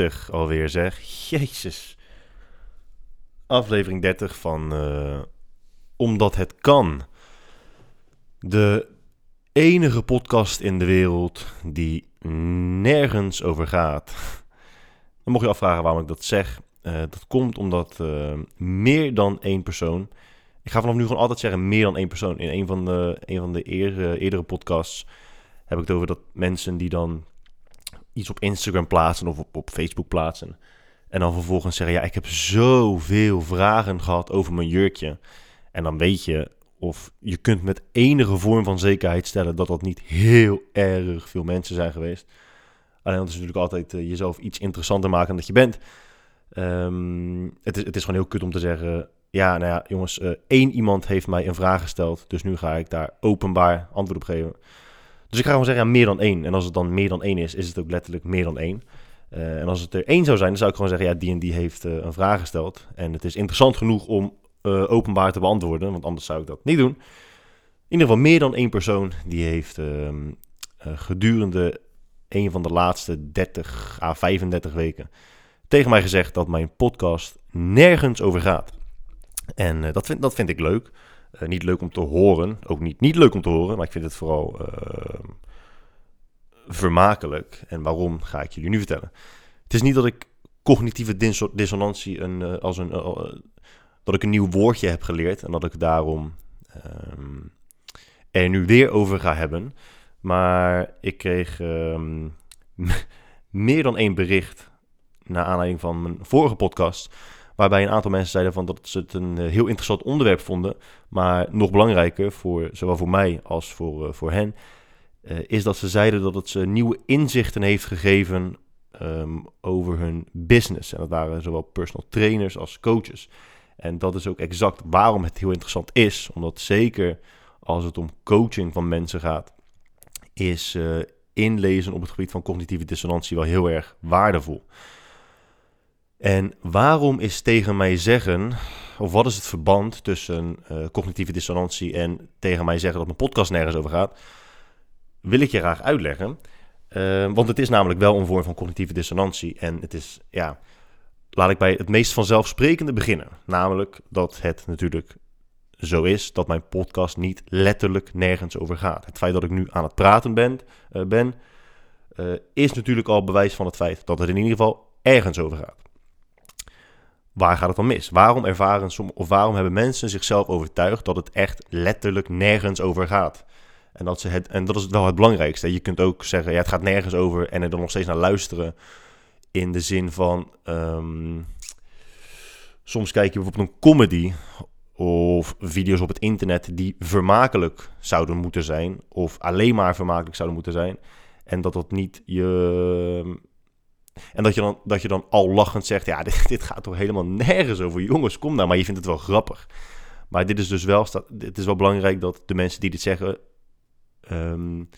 30 alweer zeg. Jezus. Aflevering 30 van eh, Omdat het kan. De enige podcast in de wereld die nergens over gaat. Dan mocht je afvragen waarom ik dat zeg. Eh, dat komt omdat eh, meer dan één persoon. Ik ga vanaf nu gewoon altijd zeggen meer dan één persoon. In een van de, een van de eerdere, eerdere podcasts heb ik het over dat mensen die dan iets op Instagram plaatsen of op, Facebook plaatsen. En dan vervolgens zeggen, ja, ik heb zoveel vragen gehad over mijn jurkje. En dan weet je, of je kunt met enige vorm van zekerheid stellen dat dat niet heel erg veel mensen zijn geweest. Alleen dat is natuurlijk altijd uh, jezelf iets interessanter maken dat je bent. Um, het, is, het is gewoon heel kut om te zeggen, ja, nou ja, jongens, uh, één iemand heeft mij een vraag gesteld, dus nu ga ik daar openbaar antwoord op geven. Dus ik ga gewoon zeggen, ja, meer dan één. En als het dan meer dan één is, is het ook letterlijk meer dan één. Uh, en als het er één zou zijn, dan zou ik gewoon zeggen, ja, die en die heeft uh, een vraag gesteld. En het is interessant genoeg om uh, openbaar te beantwoorden, want anders zou ik dat niet doen. In ieder geval meer dan één persoon, die heeft ehm, gedurende een van de laatste 30 à 35 weken tegen mij gezegd dat mijn podcast nergens over gaat. En dat, vind, dat vind ik leuk. Uh, niet leuk om te horen. Ook niet, niet leuk om te horen, maar ik vind het vooral uh, vermakelijk. En waarom ga ik jullie nu vertellen. Het is niet dat ik cognitieve dissonantie een, uh, als een, dat ik een nieuw woordje heb geleerd en dat ik daarom um, er nu weer over ga hebben. Maar ik kreeg um, meer dan één bericht naar aanleiding van mijn vorige podcast Waarbij een aantal mensen zeiden van dat ze het een eh, heel interessant onderwerp vonden. Maar nog belangrijker, voor, zowel voor mij als voor, uh, voor hen, uh, is dat ze zeiden dat het ze nieuwe inzichten heeft gegeven um, over hun business. En dat waren zowel personal trainers als coaches. En dat is ook exact waarom het heel interessant is. Omdat zeker als het om coaching van mensen gaat, is inlezen op het gebied van cognitieve dissonantie wel heel erg waardevol. En waarom is tegen mij zeggen, of wat is het verband tussen uh, cognitieve dissonantie en tegen mij zeggen dat mijn podcast nergens over gaat, wil ik je graag uitleggen. Uh, want het is namelijk wel een vorm van cognitieve dissonantie. En het is, ja, laat ik bij het meest vanzelfsprekende beginnen. Namelijk dat het natuurlijk zo is dat mijn podcast niet letterlijk nergens over gaat. Het feit dat ik nu aan het praten ben, uh, ben is natuurlijk al bewijs van het feit dat het in ieder geval ergens over gaat waar gaat het dan mis? Waarom ervaren som, of waarom hebben mensen zichzelf overtuigd dat het echt letterlijk nergens over gaat? En dat, ze het, en dat is wel het belangrijkste. Je kunt ook zeggen, ja, het gaat nergens over en er dan nog steeds naar luisteren. In de zin van, um, soms kijk je bijvoorbeeld een comedy of video's op het internet die vermakelijk zouden moeten zijn. Of alleen maar vermakelijk zouden moeten zijn. En dat dat niet je, en dat je dan, dat je dan al lachend zegt, ja, dit, dit gaat toch helemaal nergens over. Jongens, kom nou, maar je vindt het wel grappig. Maar dit is dus wel, het is wel belangrijk dat de mensen die dit zeggen, um,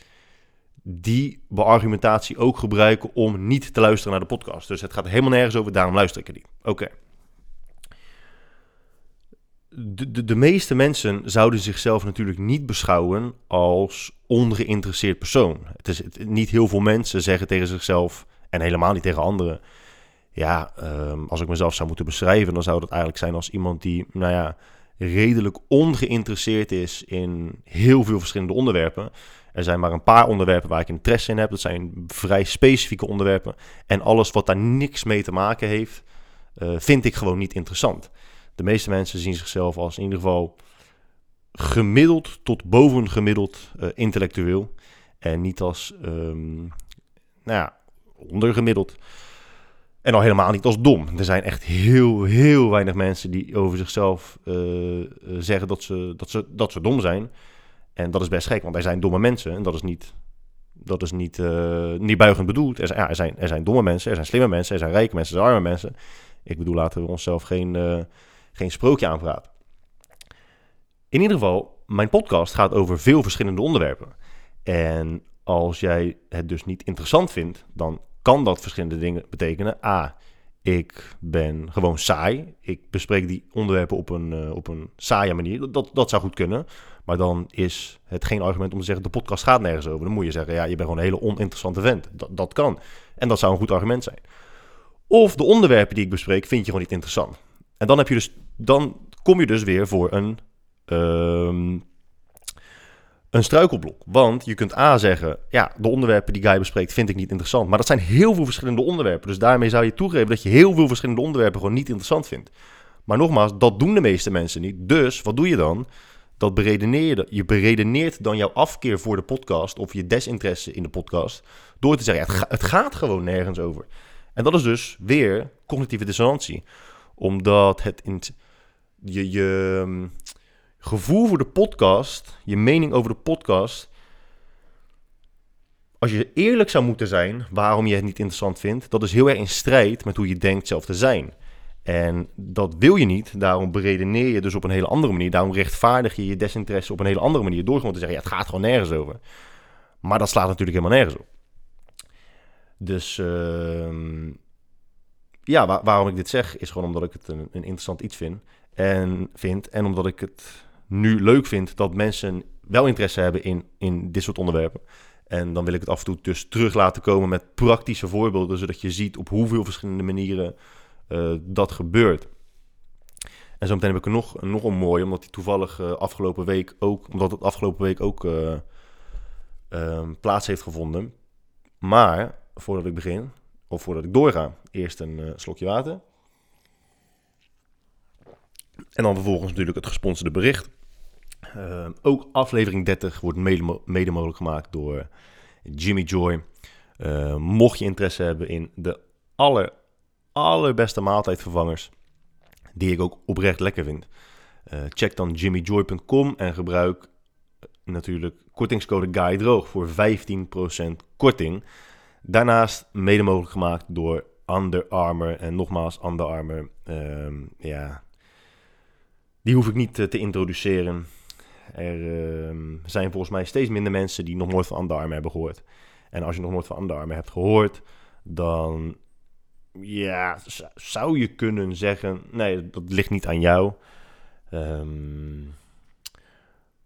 die beargumentatie ook gebruiken om niet te luisteren naar de podcast. Dus het gaat helemaal nergens over, daarom luister ik er niet. Oké. De, de, de, meeste mensen zouden zichzelf natuurlijk niet beschouwen als ongeïnteresseerd persoon. Het is, het, niet heel veel mensen zeggen tegen zichzelf: en helemaal niet tegen anderen. Ja, um, als ik mezelf zou moeten beschrijven, dan zou dat eigenlijk zijn als iemand die, nou ja, redelijk ongeïnteresseerd is in heel veel verschillende onderwerpen. Er zijn maar een paar onderwerpen waar ik interesse in heb. Dat zijn vrij specifieke onderwerpen. En alles wat daar niks mee te maken heeft, uh, vind ik gewoon niet interessant. De meeste mensen zien zichzelf als in ieder geval gemiddeld tot bovengemiddeld uh, intellectueel. En niet als, um, nou ja, ondergemiddeld. En al helemaal niet als dom. Er zijn echt heel, heel weinig mensen die over zichzelf uh, zeggen dat ze, dat, ze, dat ze dom zijn. En dat is best gek, want er zijn domme mensen. En dat is niet, dat is niet, uh, niet buigend bedoeld. Er zijn, ja, er, zijn, er zijn domme mensen, er zijn slimme mensen, er zijn rijke mensen, er zijn arme mensen. Ik bedoel, laten we onszelf geen, geen sprookje aanpraten. In ieder geval, mijn podcast gaat over veel verschillende onderwerpen. En als jij het dus niet interessant vindt, dan kan dat verschillende dingen betekenen. A, ik ben gewoon saai. Ik bespreek die onderwerpen op een, uh, op een saaie manier. Dat, dat zou goed kunnen. Maar dan is het geen argument om te zeggen: de podcast gaat nergens over. Dan moet je zeggen: ja, je bent gewoon een hele oninteressante vent. Dat, dat kan. En dat zou een goed argument zijn. Of de onderwerpen die ik bespreek vind je gewoon niet interessant. En dan, heb je dus, dan kom je dus weer voor een, um, een struikelblok. Want je kunt A zeggen, ja, de onderwerpen die Guy bespreekt vind ik niet interessant. Maar dat zijn heel veel verschillende onderwerpen. Dus daarmee zou je toegeven dat je heel veel verschillende onderwerpen gewoon niet interessant vindt. Maar nogmaals, dat doen de meeste mensen niet. Dus wat doe je dan? Dat beredeneer je. Je beredeneert dan jouw afkeer voor de podcast of je desinteresse in de podcast door te zeggen, ja, het, gaat gewoon nergens over. En dat is dus weer cognitieve dissonantie. Omdat het in je, je ehm, gevoel voor de podcast, je mening over de podcast. Als je eerlijk zou moeten zijn waarom je het niet interessant vindt, dat is heel erg in strijd met hoe je denkt zelf te zijn. En dat wil je niet, daarom beredeneer je dus op een hele andere manier. Daarom rechtvaardig je je desinteresse op een hele andere manier. Door gewoon te zeggen, ja, het gaat gewoon nergens over. Maar dat slaat natuurlijk helemaal nergens op. Dus uh, ja, waarom ik dit zeg, is gewoon omdat ik het een, een, interessant iets vind. En, vind. en omdat ik het nu leuk vind dat mensen wel interesse hebben in, in dit soort onderwerpen. En dan wil ik het af en toe dus terug laten komen met praktische voorbeelden, zodat je ziet op hoeveel verschillende manieren uh, dat gebeurt. En zo meteen heb ik er nog, nog een mooi, omdat die toevallig uh, afgelopen week ook, omdat het afgelopen week ook uh, plaats heeft gevonden. Maar voordat ik begin, of voordat ik doorga, eerst een slokje water. En dan vervolgens natuurlijk het gesponsorde bericht. Uh, ook aflevering 30 wordt mede, mogelijk gemaakt door Jimmy Joy. Uh, mocht je interesse hebben in de aller, allerbeste maaltijdvervangers, die ik ook oprecht lekker vind, check dan jimmyjoy.com en gebruik natuurlijk kortingscode GUIDROOG voor 15% korting. Daarnaast mede mogelijk gemaakt door Under Armour. En nogmaals, Under Armour, um, ja, die hoef ik niet te introduceren. Er uh, zijn volgens mij steeds minder mensen die nog nooit van Under Armour hebben gehoord. En als je nog nooit van Under Armour hebt gehoord, dan ja, zou je kunnen zeggen, nee, dat ligt niet aan jou. Um,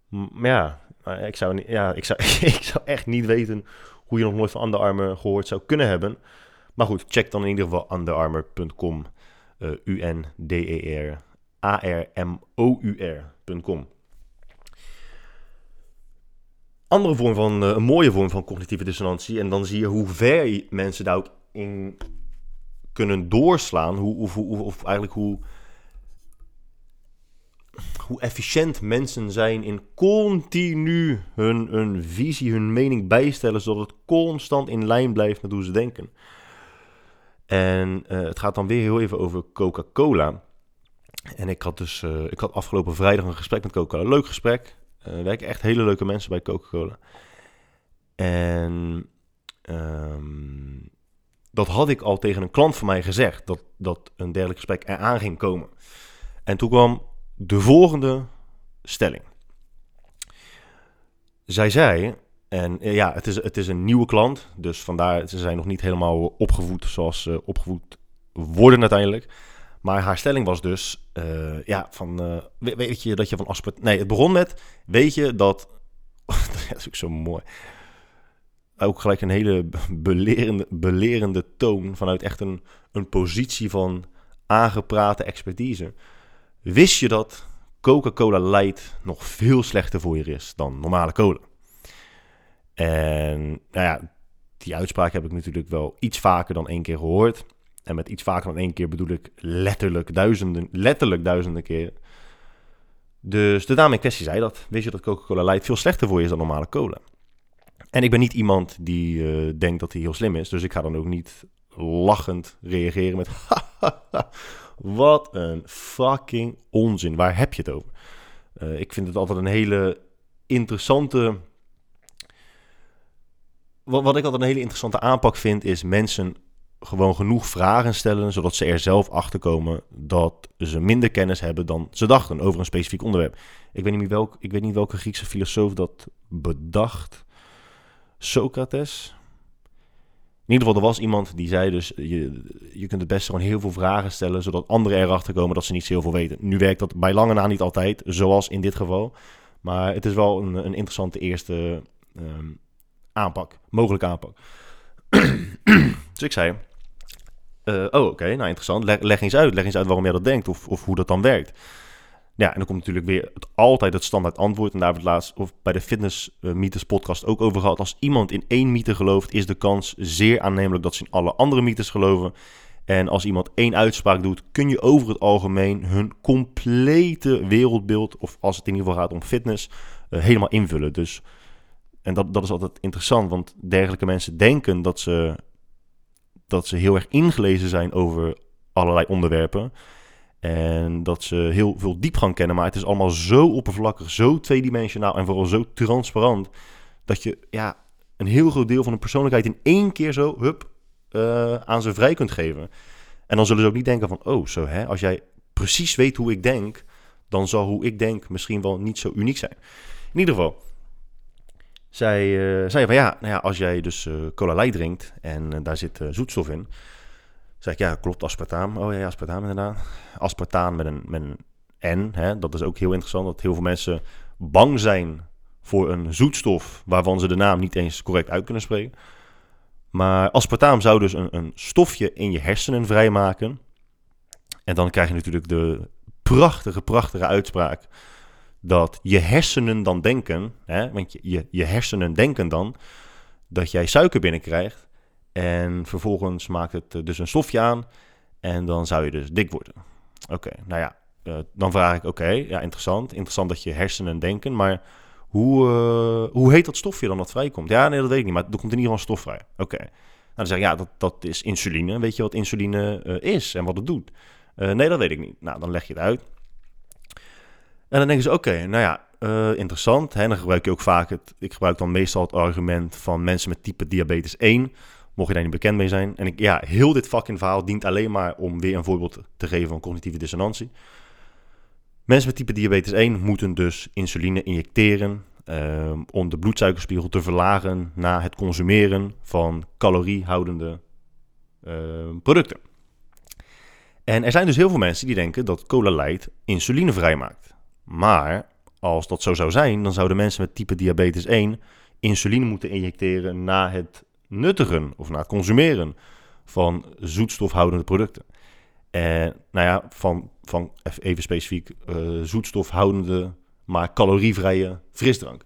maar ja, ik zou, ja ik, zou, ik zou echt niet weten hoe je nog nooit van Under gehoord zou kunnen hebben. Maar goed, check dan in ieder geval underarmour.com. Uh, eh, U-N-D-E-R A-R-M-O-U-R.com. Andere vorm van, uh, een mooie vorm van cognitieve dissonantie. En dan zie je hoe ver mensen daar ook in kunnen doorslaan. Hoe, of, of, eigenlijk hoe hoe efficiënt mensen zijn in continu hun, hun visie, hun mening bijstellen, zodat het constant in lijn blijft met hoe ze denken. En uh, het gaat dan weer heel even over Coca-Cola. En ik had dus, uh, ik had afgelopen vrijdag een gesprek met Coca-Cola. Leuk gesprek. Uh, werken echt hele leuke mensen bij Coca-Cola. En um, dat had ik al tegen een klant van mij gezegd, dat, dat een dergelijk gesprek eraan ging komen. En toen kwam de volgende stelling. Zij zei, en eh, ja, het is, het is een nieuwe klant, dus vandaar, ze zijn nog niet helemaal opgevoed zoals ze opgevoed worden uiteindelijk. Maar haar stelling was dus, uh, ja, van, uh, weet je dat je van aspartame... Nee, het begon met, weet je dat... dat is ook zo mooi. Ook gelijk een hele belerende, belerende toon vanuit echt een, een positie van aangeprate expertise. Wist je dat Coca-Cola Light nog veel slechter voor je is dan normale cola? En nou ja, die uitspraak heb ik natuurlijk wel iets vaker dan één keer gehoord. En met iets vaker dan één keer bedoel ik letterlijk duizenden, letterlijk duizenden keren. Dus de dame in kwestie zei dat. Wist je dat Coca-Cola Light veel slechter voor je is dan normale cola? En ik ben niet iemand die uh, denkt dat hij heel slim is. Dus ik ga dan ook niet lachend reageren met... Wat een fucking onzin. Waar heb je het over? Uh, ik vind het altijd een hele interessante. Wat ik altijd een hele interessante aanpak vind, is mensen gewoon genoeg vragen stellen, zodat ze er zelf achter komen dat ze minder kennis hebben dan ze dachten over een specifiek onderwerp. Ik weet niet, welk, ik weet niet welke Griekse filosoof dat bedacht. Socrates. In ieder geval, er was iemand die zei dus, je, je kunt het best gewoon heel veel vragen stellen, zodat anderen erachter komen dat ze niet zo heel veel weten. Nu werkt dat bij lange na niet altijd, zoals in dit geval. Maar het is wel een, een interessante eerste ehm, aanpak, mogelijke aanpak. dus ik zei, uh, oh oké, nou interessant, leg, leg, eens uit, leg eens uit waarom jij dat denkt of, of hoe dat dan werkt. Ja, en dan komt natuurlijk weer het, altijd het standaard antwoord. En daar hebben we het laatst of bij de Fitness uh, Mythes podcast ook over gehad. Als iemand in één mythe gelooft, is de kans zeer aannemelijk dat ze in alle andere mythes geloven. En als iemand één uitspraak doet, kun je over het algemeen hun complete wereldbeeld, of als het in ieder geval gaat om fitness, uh, helemaal invullen. Dus, en dat, dat is altijd interessant, want dergelijke mensen denken dat ze, dat ze heel erg ingelezen zijn over allerlei onderwerpen. En dat ze heel veel diepgang kennen, maar het is allemaal zo oppervlakkig, zo tweedimensionaal en vooral zo transparant. Dat je ja, een heel groot deel van een persoonlijkheid in één keer zo hup, uh, aan ze vrij kunt geven. En dan zullen ze ook niet denken van, oh zo hè, als jij precies weet hoe ik denk, dan zal hoe ik denk misschien wel niet zo uniek zijn. In ieder geval, zij uh, zei van ja, nou ja, als jij dus uh, cola light drinkt en daar zit zoetstof in, zeg ik ja, klopt, aspartaam. Oh ja, aspartaam inderdaad. Aspartaan met een, met een N, hè, dat is ook heel interessant, dat heel veel mensen bang zijn voor een zoetstof waarvan ze de naam niet eens correct uit kunnen spreken. Maar aspartaam zou dus een, een stofje in je hersenen vrijmaken. En dan krijg je natuurlijk de prachtige, prachtige uitspraak dat je hersenen dan denken, hè, want je, je, hersenen denken dan dat jij suiker binnenkrijgt. En vervolgens maakt het eh, dus een stofje aan en dan zou je dus dik worden. Oké, nou ja, uh, dan vraag ik, oké, ja, interessant. Interessant dat je hersenen denken, maar hoe, uh, hoe heet dat stofje dan dat vrijkomt? Ja, nee, dat weet ik niet, maar er komt in ieder geval stof vrij. Oké. Nou, dan zeg ik, ja, dat, dat is insuline. Weet je wat insuline is en wat het doet? Nee, dat weet ik niet. Nou, dan leg je het uit. En dan denken ze, oké, nou ja, interessant. Hè? Dan gebruik je ook vaak het, ik gebruik dan meestal het argument van mensen met type diabetes 1. Mocht je daar niet bekend mee zijn. En ik, ja, heel dit fucking verhaal dient alleen maar om weer een voorbeeld te geven van cognitieve dissonantie. Mensen met type diabetes 1 moeten dus insuline injecteren um, om de bloedsuikerspiegel te verlagen na het consumeren van caloriehoudende uh, producten. En er zijn dus heel veel mensen die denken dat cola light insuline vrijmaakt. Maar als dat zo zou zijn, dan zouden mensen met type diabetes 1 insuline moeten injecteren na het nuttigen of na het consumeren van zoetstofhoudende producten. En nou ja, van, van even specifiek uh, zoetstofhoudende, maar calorievrije frisdrank.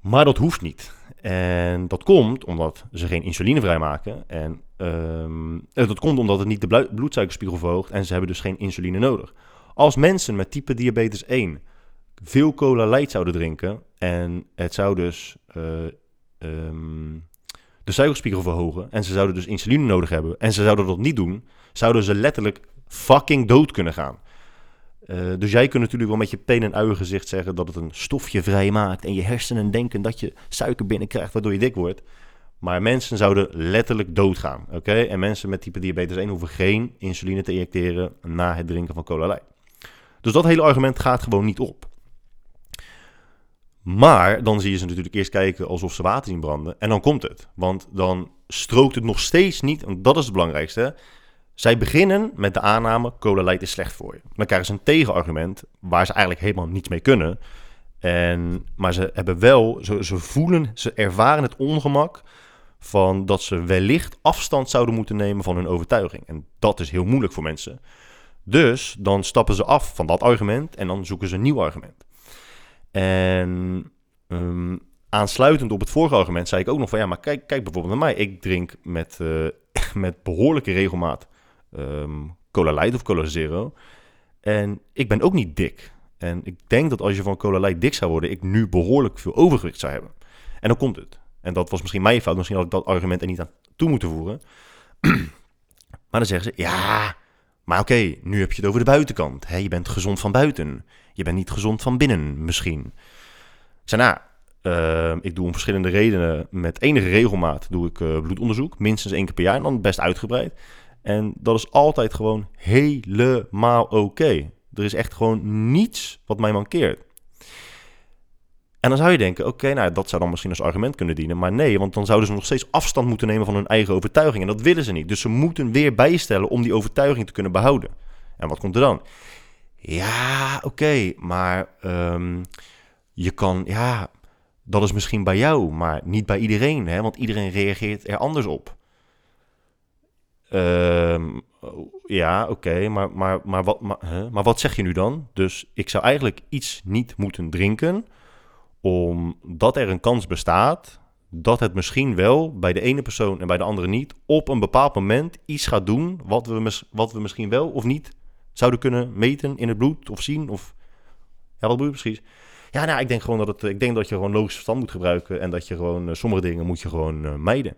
Maar dat hoeft niet. En dat komt omdat ze geen insuline vrijmaken. En um, dat komt omdat het niet de bloedsuikerspiegel verhoogt en ze hebben dus geen insuline nodig. Als mensen met type diabetes 1 veel cola light zouden drinken en het zou dus uh, um, de suikerspiegel verhogen en ze zouden dus insuline nodig hebben en ze zouden dat niet doen, zouden ze letterlijk fucking dood kunnen gaan. Uh, dus jij kunt natuurlijk wel met je pen en uien gezicht zeggen dat het een stofje vrijmaakt en je hersenen denken dat je suiker binnenkrijgt waardoor je dik wordt. Maar mensen zouden letterlijk doodgaan. Oké? En mensen met type diabetes 1 hoeven geen insuline te injecteren na het drinken van cola light. Dus dat hele argument gaat gewoon niet op. Maar dan zie je ze natuurlijk eerst kijken alsof ze water zien branden. En dan komt het. Want dan strookt het nog steeds niet. En dat is het belangrijkste. Zij beginnen met de aanname: cola light is slecht voor je. Dan krijgen ze een tegenargument waar ze eigenlijk helemaal niets mee kunnen. En, maar ze hebben wel, ze, ze voelen, ze ervaren het ongemak van dat ze wellicht afstand zouden moeten nemen van hun overtuiging. En dat is heel moeilijk voor mensen. Dus dan stappen ze af van dat argument en dan zoeken ze een nieuw argument. En um, aansluitend op het vorige argument zei ik ook nog van ja, maar kijk, kijk bijvoorbeeld naar mij. Ik drink met, uh, met behoorlijke regelmaat um, cola light of cola zero. En ik ben ook niet dik. En ik denk dat als je van cola light dik zou worden, ik nu behoorlijk veel overgewicht zou hebben. En dan komt het. En dat was misschien mijn fout. Misschien had ik dat argument er niet aan toe moeten voeren. maar dan zeggen ze, ja, maar oké, nu heb je het over de buitenkant. Hè? Je bent gezond van buiten. Je bent niet gezond van binnen, misschien. Ik nou, uh, ik doe om verschillende redenen, met enige regelmaat, doe ik uh, bloedonderzoek. Minstens één keer per jaar en dan best uitgebreid. En dat is altijd gewoon helemaal oké. Er is echt gewoon niets wat mij mankeert. En dan zou je denken, oké, nou dat zou dan misschien als argument kunnen dienen. Maar nee, want dan zouden ze nog steeds afstand moeten nemen van hun eigen overtuiging. En dat willen ze niet. Dus ze moeten weer bijstellen om die overtuiging te kunnen behouden. En wat komt er dan? Ja, oké, maar ehm, je kan, ja, dat is misschien bij jou, maar niet bij iedereen, hè? want iedereen reageert er anders op. Um, ja, oké, maar, maar, maar, wat, maar wat zeg je nu dan? Dus ik zou eigenlijk iets niet moeten drinken, omdat er een kans bestaat dat het misschien wel bij de ene persoon en bij de andere niet op een bepaald moment iets gaat doen wat we, wat we misschien wel of niet zouden kunnen meten in het bloed of zien. Of ja, wat bedoel je precies? Ja, nou, ik denk gewoon dat het, ik denk dat je gewoon logisch verstand moet gebruiken en dat je gewoon uh, sommige dingen moet je gewoon uh, mijden.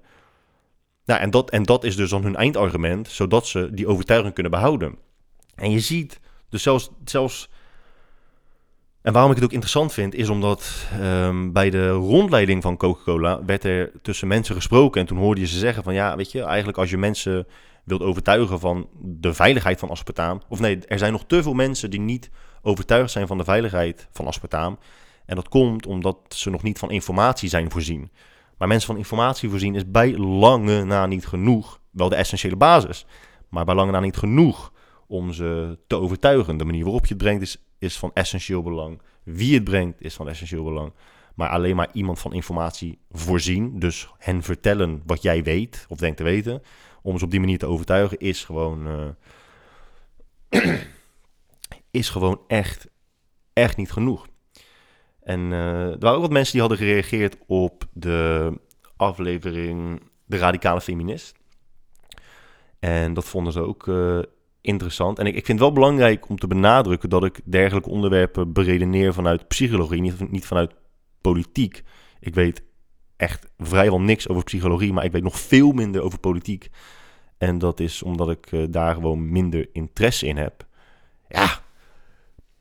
Nou, en dat, en dat is dus dan hun eindargument, zodat ze die overtuiging kunnen behouden. En je ziet, dus zelfs, zelfs en waarom ik het ook interessant vind, is omdat um, bij de rondleiding van Coca-Cola werd er tussen mensen gesproken. En toen hoorde je ze zeggen van ja, weet je, eigenlijk als je mensen wilt overtuigen van de veiligheid van aspartaam. Of nee, er zijn nog te veel mensen die niet overtuigd zijn van de veiligheid van aspartaam. En dat komt omdat ze nog niet van informatie zijn voorzien. Maar mensen van informatie voorzien is bij lange na niet genoeg. Wel de essentiële basis, maar bij lange na niet genoeg om ze te overtuigen. De manier waarop je het brengt is, is van essentieel belang. Wie het brengt is van essentieel belang. Maar alleen maar iemand van informatie voorzien, dus hen vertellen wat jij weet of denkt te weten, om ze op die manier te overtuigen, is gewoon, uh, is gewoon echt, echt niet genoeg. En uh, er waren ook wat mensen die hadden gereageerd op de aflevering De Radicale Feminist. En dat vonden ze ook uh, interessant. En ik, ik vind het wel belangrijk om te benadrukken dat ik dergelijke onderwerpen beredeneer vanuit psychologie, niet, niet vanuit politiek. Ik weet echt vrijwel niks over psychologie, maar ik weet nog veel minder over politiek. En dat is omdat ik uh, daar gewoon minder interesse in heb. Ja,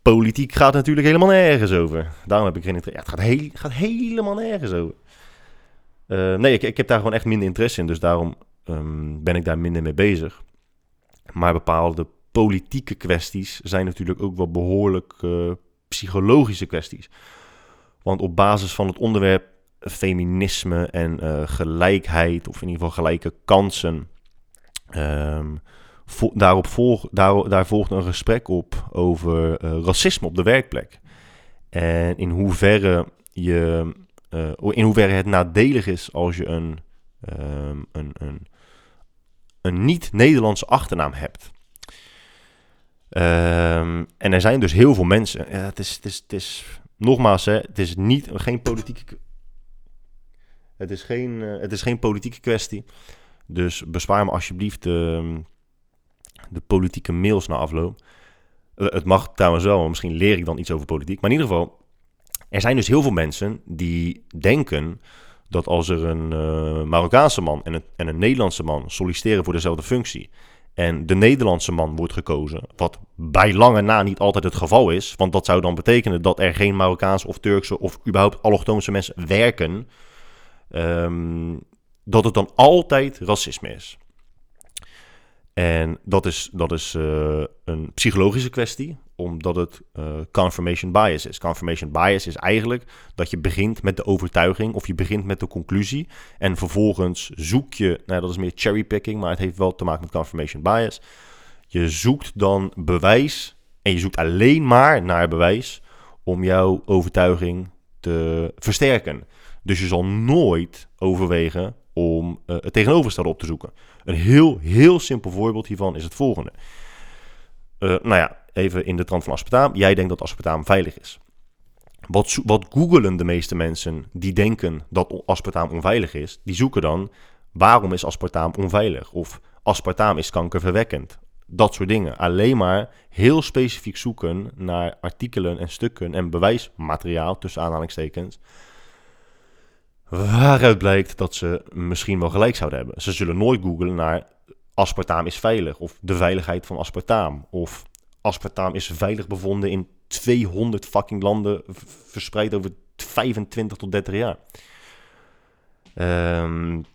politiek gaat natuurlijk helemaal nergens over. Daarom heb ik geen interesse. Ja, het gaat, heel, gaat helemaal nergens over. Uh, nee, ik, ik, heb daar gewoon echt minder interesse in. Dus daarom um, ben ik daar minder mee bezig. Maar bepaalde politieke kwesties zijn natuurlijk ook wel behoorlijk uh, psychologische kwesties. Want op basis van het onderwerp feminisme en uh, gelijkheid, of in ieder geval gelijke kansen, vo daarop volg, daar, daar volgt een gesprek op over uh, racisme op de werkplek. En in hoeverre, je, in hoeverre het nadelig is als je een, um, een, een een niet-Nederlandse achternaam hebt. Um, en er zijn dus heel veel mensen. Ja, het, is, het, is, het is, nogmaals, hè, het is niet, geen politieke. Het is geen, uh, het is geen politieke kwestie. Dus bespaar me alsjeblieft de, de politieke mails na afloop. Uh, het mag trouwens wel, misschien leer ik dan iets over politiek. Maar in ieder geval, er zijn dus heel veel mensen die denken dat als er een uh, Marokkaanse man en een, en een Nederlandse man solliciteren voor dezelfde functie. En de Nederlandse man wordt gekozen, wat bij lange na niet altijd het geval is. Want dat zou dan betekenen dat er geen Marokkaanse of Turkse of überhaupt allochtoonse mensen werken. Um, dat het dan altijd racisme is. En dat is, dat is uh, een psychologische kwestie, omdat het uh, confirmation bias is. Confirmation bias is eigenlijk dat je begint met de overtuiging of je begint met de conclusie. En vervolgens zoek je, nou dat is meer cherrypicking, maar het heeft wel te maken met confirmation bias. Je zoekt dan bewijs en je zoekt alleen maar naar bewijs om jouw overtuiging te versterken. Dus je zal nooit overwegen om uh, het tegenovergestelde op te zoeken. Een heel, heel simpel voorbeeld hiervan is het volgende. Uh, nou ja, even in de trant van aspartaam. Jij denkt dat aspartaam veilig is. Wat, wat googelen de meeste mensen die denken dat aspartaam onveilig is? Die zoeken dan, waarom is aspartaam onveilig? Of aspartaam is kankerverwekkend. Dat soort dingen. Alleen maar heel specifiek zoeken naar artikelen en stukken en bewijsmateriaal, tussen aanhalingstekens, waaruit blijkt dat ze misschien wel gelijk zouden hebben. Ze zullen nooit googlen naar aspartaam is veilig of de veiligheid van aspartaam of aspartaam is veilig bevonden in 200 fucking landen verspreid over 25 tot 30 jaar. Um,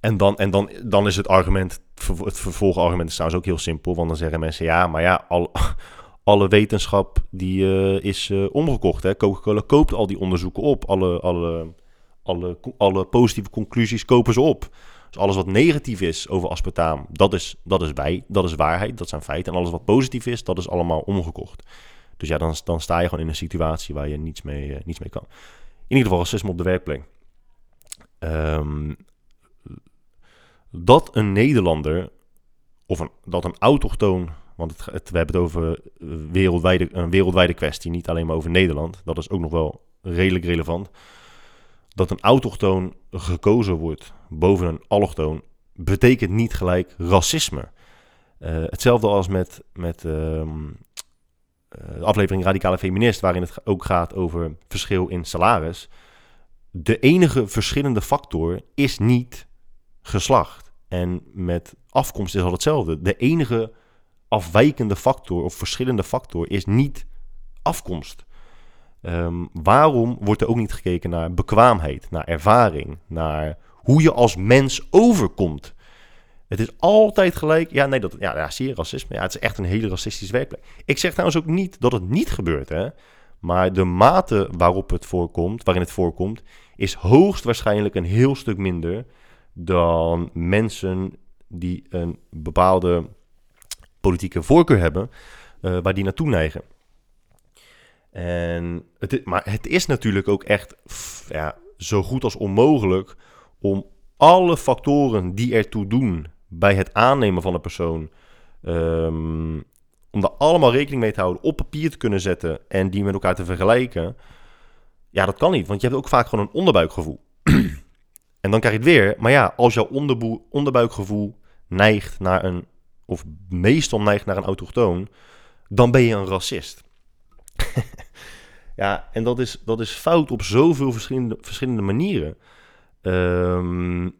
en dan, en dan, dan is het argument, het vervolgargument is trouwens ook heel simpel, want dan zeggen mensen ja, maar ja, al, alle wetenschap die uh, is uh, omgekocht. Coca-Cola koopt al die onderzoeken op. Alle, alle, alle, alle positieve conclusies kopen ze op. Dus alles wat negatief is over aspartaam, dat is, dat is wij, dat is waarheid, dat zijn feiten. En alles wat positief is, dat is allemaal omgekocht. Dus ja, dan, dan sta je gewoon in een situatie waar je niets mee, uh, niets mee kan. In ieder geval racisme op de werkplek. Um, dat een Nederlander, of een, dat een autochtoon, want het, we hebben het over wereldwijde, een wereldwijde kwestie, niet alleen maar over Nederland. Dat is ook nog wel redelijk relevant. Dat een autochtoon gekozen wordt boven een allochtoon, betekent niet gelijk racisme. Uh, hetzelfde als met, met um, de aflevering Radicale Feminist, waarin het ook gaat over verschil in salaris. De enige verschillende factor is niet geslacht. En met afkomst is al hetzelfde. De enige afwijkende factor of verschillende factor is niet afkomst. Um, waarom wordt er ook niet gekeken naar bekwaamheid, naar ervaring, naar hoe je als mens overkomt? Het is altijd gelijk. Ja, nee, dat, ja, ja zie je racisme. Ja, het is echt een hele racistische werkplek. Ik zeg trouwens ook niet dat het niet gebeurt, hè. Maar de mate waarop het voorkomt, waarin het voorkomt, is hoogstwaarschijnlijk een heel stuk minder dan mensen die een bepaalde politieke voorkeur hebben, uh, waar die naartoe neigen. En het, maar het is natuurlijk ook echt ja, zo goed als onmogelijk om alle factoren die ertoe doen bij het aannemen van een persoon, um, om daar allemaal rekening mee te houden, op papier te kunnen zetten en die met elkaar te vergelijken. Ja, dat kan niet, want je hebt ook vaak gewoon een onderbuikgevoel. en dan krijg je het weer. Maar ja, als jouw onderbuikgevoel neigt naar een, of meestal neigt naar een autochtoon, dan ben je een racist. ja, en dat is, dat is fout op zoveel verschillende, verschillende manieren. Um,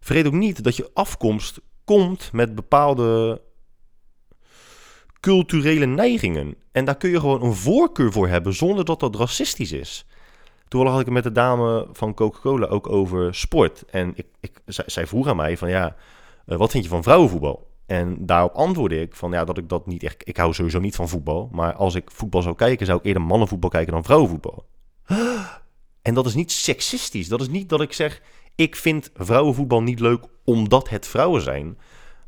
vergeet ook niet dat je afkomst komt met bepaalde culturele neigingen. En daar kun je gewoon een voorkeur voor hebben zonder dat dat racistisch is. Toen had ik het met de dame van Coca-Cola ook over sport. En ik, ik, zij, zij vroeg aan mij van ja, uh, wat vind je van vrouwenvoetbal? En daarop antwoordde ik van ja, dat ik dat niet echt. Ik hou sowieso niet van voetbal. Maar als ik voetbal zou kijken, zou ik eerder mannenvoetbal kijken dan vrouwenvoetbal. En dat is niet seksistisch. Dat is niet dat ik zeg. Ik vind vrouwenvoetbal niet leuk omdat het vrouwen zijn.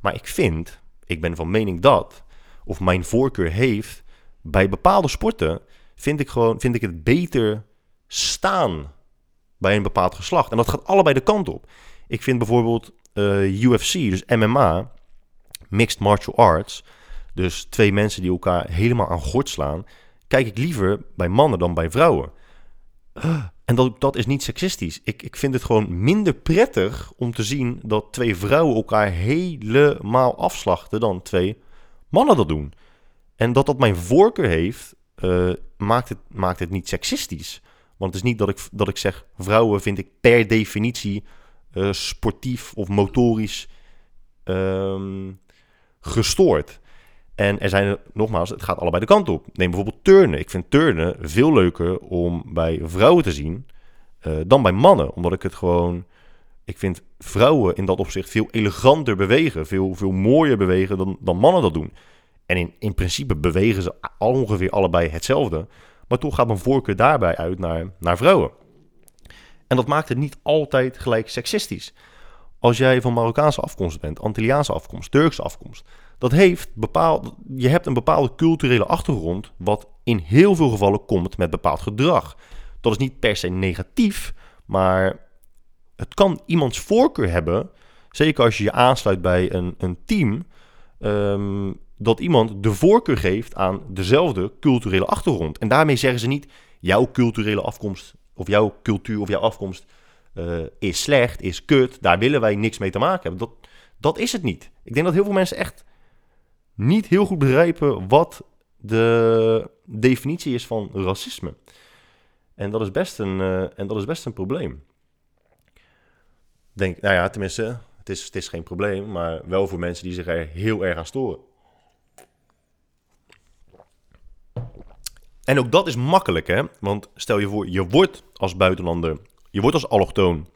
Maar ik vind, ik ben van mening dat, of mijn voorkeur heeft, bij bepaalde sporten vind ik, gewoon, vind ik het beter staan bij een bepaald geslacht. En dat gaat allebei de kant op. Ik vind bijvoorbeeld eh, UFC, dus MMA, Mixed Martial Arts, dus twee mensen die elkaar helemaal aan gort slaan, kijk ik liever bij mannen dan bij vrouwen. En dat, dat is niet seksistisch. Ik, ik vind het gewoon minder prettig om te zien dat twee vrouwen elkaar helemaal afslachten dan twee mannen dat doen. En dat dat mijn voorkeur heeft, uh, maakt, het, maakt het niet seksistisch. Want het is niet dat ik, dat ik zeg, vrouwen vind ik per definitie uh, sportief of motorisch um, gestoord. En er zijn, nogmaals, het gaat allebei de kant op. Neem bijvoorbeeld turnen. Ik vind turnen veel leuker om bij vrouwen te zien uh, dan bij mannen. Omdat ik het gewoon... Ik vind vrouwen in dat opzicht veel eleganter bewegen. Veel, veel mooier bewegen dan, dan mannen dat doen. En in, in principe bewegen ze ongeveer allebei hetzelfde. Maar toch gaat mijn voorkeur daarbij uit naar, naar vrouwen. En dat maakt het niet altijd gelijk seksistisch. Als jij van Marokkaanse afkomst bent, Antilliaanse afkomst, Turkse afkomst, dat heeft bepaald, je hebt een bepaalde culturele achtergrond, wat in heel veel gevallen komt met bepaald gedrag. Dat is niet per se negatief, maar het kan iemands voorkeur hebben, zeker als je je aansluit bij een, een team, um, dat iemand de voorkeur geeft aan dezelfde culturele achtergrond. En daarmee zeggen ze niet, jouw culturele afkomst of jouw cultuur of jouw afkomst uh, is slecht, is kut, daar willen wij niks mee te maken hebben. Dat, dat is het niet. Ik denk dat heel veel mensen echt niet heel goed begrijpen wat de definitie is van racisme. En dat is best een, uh, en dat is best een probleem. Denk, nou ja, tenminste, het is, het is geen probleem, maar wel voor mensen die zich er heel erg aan storen. En ook dat is makkelijk, hè? Want stel je voor, je wordt als buitenlander, je wordt als allochtoon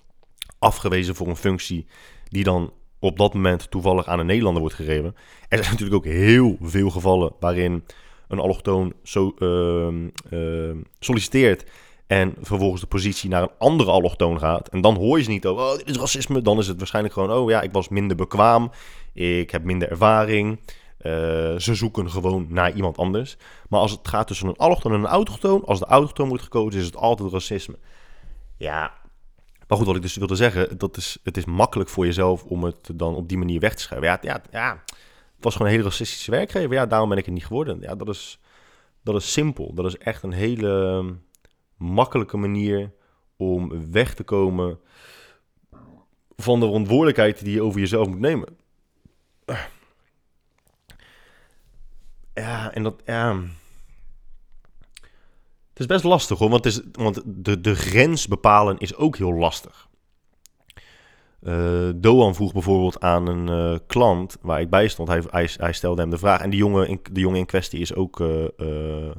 afgewezen voor een functie die dan op dat moment toevallig aan een Nederlander wordt gegeven. Er zijn natuurlijk ook heel veel gevallen waarin een allochtoon zo, ehm, ehm, solliciteert en vervolgens de positie naar een andere allochtoon gaat. En dan hoor je ze niet over, oh, dit is racisme. Dan is het waarschijnlijk gewoon, oh ja, ik was minder bekwaam. Ik heb minder ervaring. Uh, ze zoeken gewoon naar iemand anders. Maar als het gaat tussen een allochtoon en een autochtoon, als de autochtoon wordt gekozen, is het altijd racisme. Ja, maar goed, wat ik dus wilde zeggen, dat is, het is makkelijk voor jezelf om het dan op die manier weg te schrijven. Ja, ja, ja het was gewoon een hele racistische werkgever. Ja, daarom ben ik het niet geworden. Ja, dat is, dat is simpel. Dat is echt een hele makkelijke manier om weg te komen van de verantwoordelijkheid die je over jezelf moet nemen. Ja, en dat, ja. Het is best lastig hoor, want, het is, want de, de grens bepalen is ook heel lastig. Uh, Doan vroeg bijvoorbeeld aan een uh, klant waar ik bij stond, hij, hij, hij, stelde hem de vraag. En die jongen de jongen in kwestie is ook uh,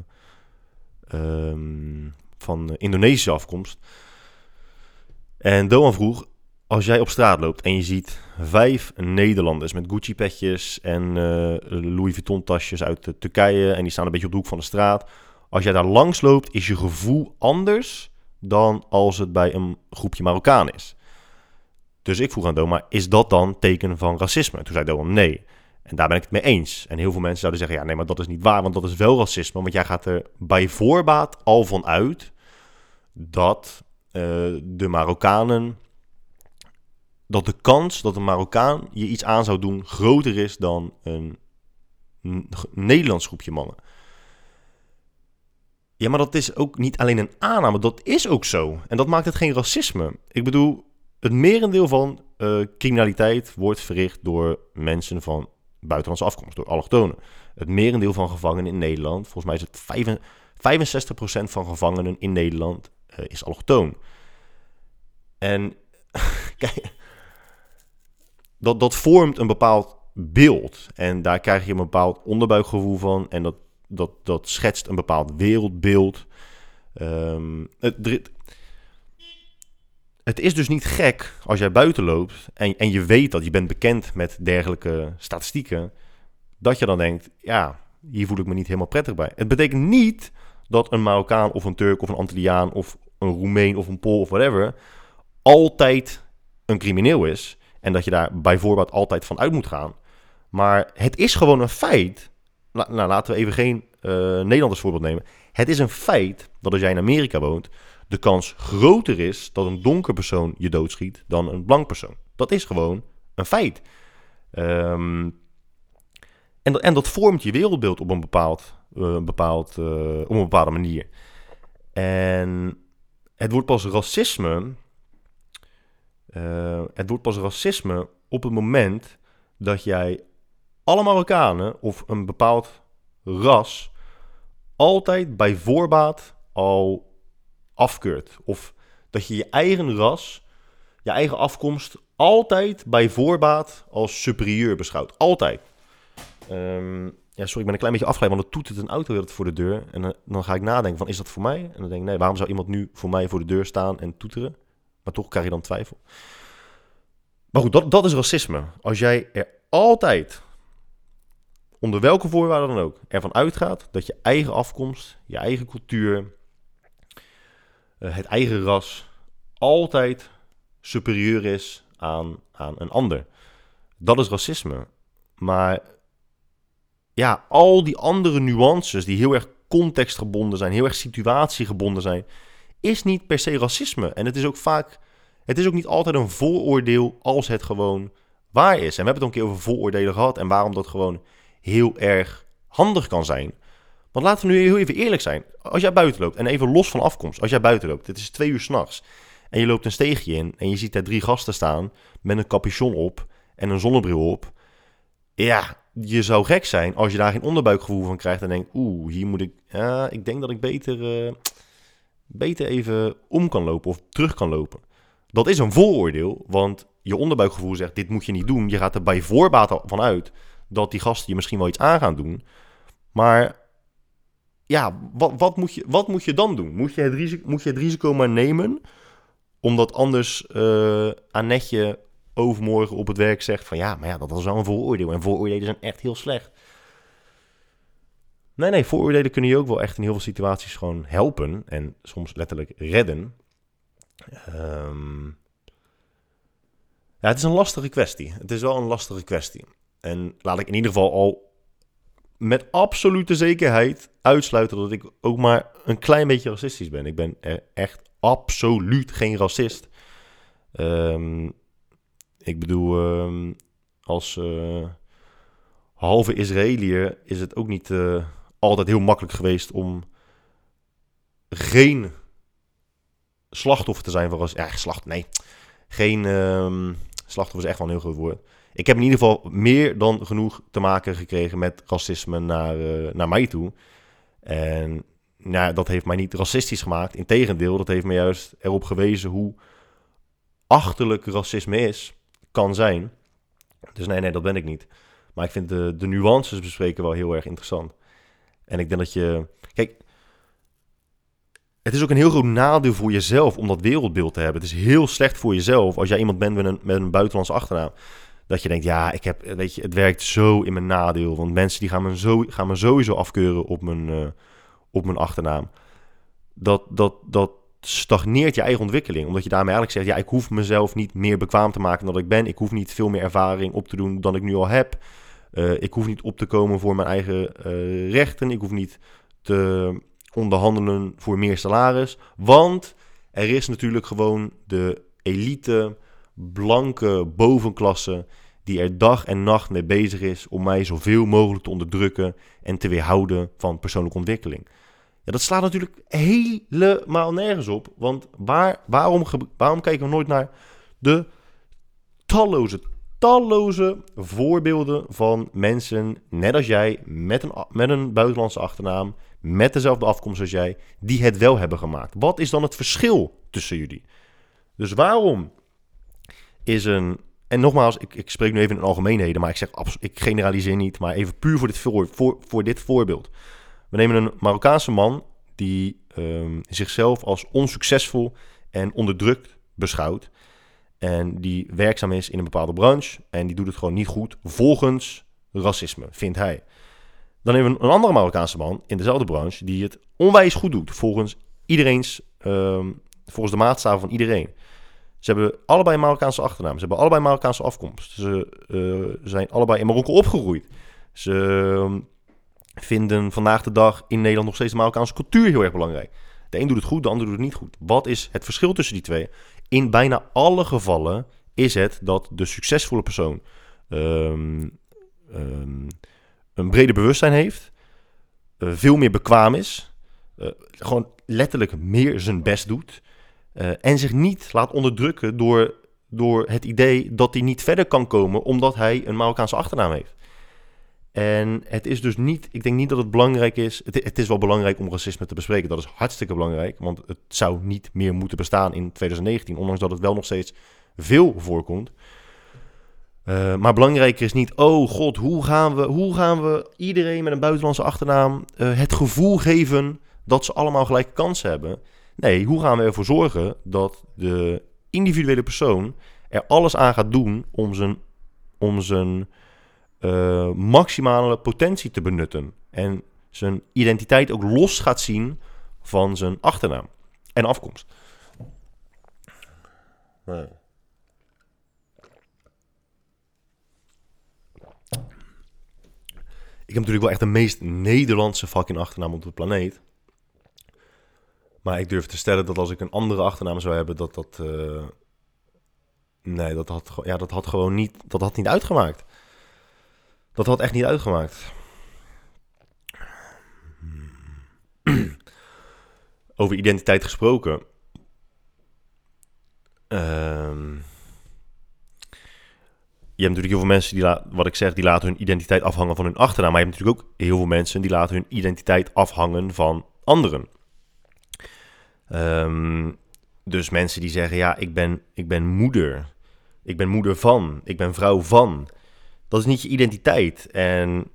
um, van Indonesische afkomst. En Doan vroeg, als jij op straat loopt en je ziet vijf Nederlanders met Gucci-petjes en Louis Vuitton-tasjes uit Turkije en die staan een beetje op de hoek van de straat. Als jij daar langs loopt, is je gevoel anders dan als het bij een groepje Marokkaan is. Dus ik vroeg aan Doma, is dat dan teken van racisme? Toen zei Doma, nee. En daar ben ik het mee eens. En heel veel mensen zouden zeggen, ja nee, maar dat is niet waar, want dat is wel racisme. Want jij gaat er bij voorbaat al van uit dat uh, de Marokkanen dat de kans dat een Marokkaan je iets aan zou doen groter is dan een Nederlands groepje mannen. Ja, maar dat is ook niet alleen een aanname, dat is ook zo. En dat maakt het geen racisme. Ik bedoel, het merendeel van uh, criminaliteit wordt verricht door mensen van buitenlandse afkomst, door allochtonen. Het merendeel van gevangenen in Nederland, volgens mij is het 65% van gevangenen in Nederland uh, is allochtoon. En kijk, dat, dat vormt een bepaald beeld. En daar krijg je een bepaald onderbuikgevoel van. En dat, dat, dat schetst een bepaald wereldbeeld. Um, het, het is dus niet gek als jij buiten loopt en, en je weet dat je bent bekend met dergelijke statistieken, dat je dan denkt, ja, hier voel ik me niet helemaal prettig bij. Het betekent niet dat een Marokkaan of een Turk of een Antilliaan of een Roemeen of een Pool of whatever altijd een crimineel is. En dat je daar bijvoorbeeld altijd van uit moet gaan. Maar het is gewoon een feit. Nou, laten we even geen uh, Nederlanders voorbeeld nemen. Het is een feit dat als jij in Amerika woont, de kans groter is dat een donker persoon je doodschiet dan een blank persoon. Dat is gewoon een feit. Um, en, dat, en dat vormt je wereldbeeld op een, bepaald, uh, bepaald, uh, op een bepaalde manier. En het wordt pas racisme het wordt pas racisme op het moment dat jij alle Marokkanen of een bepaald ras altijd bij voorbaat al afkeurt. Of dat je je eigen ras, je eigen afkomst altijd bij voorbaat als superieur beschouwt. Altijd. Um, ja, sorry, ik ben een klein beetje afgeleid, want het toetert een auto voor de deur. En dan, dan ga ik nadenken van, is dat voor mij? En dan denk ik, nee, waarom zou iemand nu voor mij voor de deur staan en toeteren? Maar toch krijg je dan twijfel. Maar goed, dat, dat is racisme. Als jij er altijd, onder welke voorwaarden dan ook, ervan uitgaat dat je eigen afkomst, je eigen cultuur, eh, het eigen ras altijd superieur is aan, aan een ander. Dat is racisme. Maar ja, al die andere nuances die heel erg contextgebonden zijn, heel erg situatiegebonden zijn, is niet per se racisme. En het is ook vaak, het is ook niet altijd een vooroordeel als het gewoon waar is. En we hebben het een keer over vooroordelen gehad en waarom dat gewoon heel erg handig kan zijn. Want laten we nu heel even eerlijk zijn. Als jij buiten loopt, en even los van afkomst, als jij buiten loopt, het is twee uur s'nachts, en je loopt een steegje in en je ziet daar drie gasten staan met een capuchon op en een zonnebril op. Ja, je zou gek zijn als je daar geen onderbuikgevoel van krijgt en denkt, oeh, hier moet ik, ja, ik denk dat ik beter, uh, beter even om kan lopen of terug kan lopen. Dat is een vooroordeel, want je onderbuikgevoel zegt: dit moet je niet doen. Je gaat er bij voorbaat van uit dat die gasten je misschien wel iets aan gaan doen. Maar ja, wat, wat, moet, je, wat moet je dan doen? Moet je het risico, moet je het risico maar nemen, omdat anders uh, Annetje overmorgen op het werk zegt van ja, maar ja, dat is wel een vooroordeel. En vooroordelen zijn echt heel slecht. nee, nee, vooroordelen kunnen je ook wel echt in heel veel situaties gewoon helpen. En soms letterlijk redden. Ehm, ja, het is een lastige kwestie. Het is wel een lastige kwestie. En laat ik in ieder geval al met absolute zekerheid uitsluiten dat ik ook maar een klein beetje racistisch ben. Ik ben echt absoluut geen racist. Ehm, ik bedoel, ehm, als uh, halve Israëliër is het ook niet uh, altijd heel makkelijk geweest om geen slachtoffer te zijn van racisme. Ja, slacht, nee. Geen um, slachtoffer is echt wel een heel groot woord. Ik heb in ieder geval meer dan genoeg te maken gekregen met racisme naar, uh, naar mij toe. En nou, dat heeft mij niet racistisch gemaakt. Integendeel, dat heeft me juist erop gewezen hoe achterlijk racisme is, kan zijn. Dus nee, nee, dat ben ik niet. Maar ik vind de, de nuances bespreken wel heel erg interessant. En ik denk dat je. Kijk, het is ook een heel groot nadeel voor jezelf om dat wereldbeeld te hebben. Het is heel slecht voor jezelf als jij iemand bent met een, met een buitenlandse achternaam. Dat je denkt, ja, ik heb, weet je, het werkt zo in mijn nadeel. Want mensen die gaan me, zo, gaan me sowieso afkeuren op mijn, uh, op mijn achternaam. Dat, dat, dat stagneert je eigen ontwikkeling. Omdat je daarmee eigenlijk zegt, ja, ik hoef mezelf niet meer bekwaam te maken dan ik ben. Ik hoef niet veel meer ervaring op te doen dan ik nu al heb. Uh, ik hoef niet op te komen voor mijn eigen rechten. Ik hoef niet te onderhandelen voor meer salaris. Want er is natuurlijk gewoon de elite, blanke bovenklasse die er dag en nacht mee bezig is om mij zoveel mogelijk te onderdrukken en te weerhouden van persoonlijke ontwikkeling. Ja, dat slaat natuurlijk helemaal nergens op. Want waar, waarom, waarom kijken we nooit naar de talloze, talloze voorbeelden van mensen, net als jij, met een, met een buitenlandse achternaam, met dezelfde afkomst als jij, die het wel hebben gemaakt. Wat is dan het verschil tussen jullie? Dus waarom is een. En nogmaals, ik, ik spreek nu even in algemeenheden, maar ik zeg ik generaliseer niet, maar even puur voor dit, voor, voor, dit voorbeeld. We nemen een Marokkaanse man die um, zichzelf als onsuccesvol en onderdrukt beschouwt. En die werkzaam is in een bepaalde branche. En die doet het gewoon niet goed volgens racisme, vindt hij. Dan hebben we een andere Marokkaanse man in dezelfde branche die het onwijs goed doet volgens iedereen's, um, volgens de maatstaven van iedereen. Ze hebben allebei Marokkaanse achternaam. Ze hebben allebei Marokkaanse afkomst. Ze uh, zijn allebei in Marokko opgegroeid. Ze uh, vinden vandaag de dag in Nederland nog steeds de Marokkaanse cultuur heel erg belangrijk. De een doet het goed, de ander doet het niet goed. Wat is het verschil tussen die twee? In bijna alle gevallen is het dat de succesvolle persoon um, um, een breder bewustzijn heeft, uh, veel meer bekwaam is, uh, gewoon letterlijk meer zijn best doet uh, en zich niet laat onderdrukken door, door het idee dat hij niet verder kan komen omdat hij een Marokkaanse achternaam heeft. En het is dus niet, ik denk niet dat het belangrijk is. Het, het, is wel belangrijk om racisme te bespreken. Dat is hartstikke belangrijk. Want het zou niet meer moeten bestaan in 2019. Ondanks dat het wel nog steeds veel voorkomt. Uh, maar belangrijker is niet, oh god, hoe gaan we, hoe gaan we iedereen met een buitenlandse achternaam uh, het gevoel geven dat ze allemaal gelijke kansen hebben? Nee, hoe gaan we ervoor zorgen dat de individuele persoon er alles aan gaat doen om zijn, om zijn uh, maximale potentie te benutten. En zijn identiteit ook los gaat zien van zijn achternaam en afkomst. Nee. Ik heb natuurlijk wel echt de meest Nederlandse fucking achternaam op de planeet. Maar ik durf te stellen dat als ik een andere achternaam zou hebben, dat dat. Uh... Nee, dat had, ja, dat had gewoon niet, dat had niet uitgemaakt. Dat had echt niet uitgemaakt. Over identiteit gesproken. Um, je hebt natuurlijk heel veel mensen die, wat ik zeg, die laten hun identiteit afhangen van hun achternaam. Maar je hebt natuurlijk ook heel veel mensen die laten hun identiteit afhangen van anderen. Um, dus mensen die zeggen, ja, ik ben, ik ben moeder. Ik ben moeder van. Ik ben vrouw van dat is niet je identiteit. En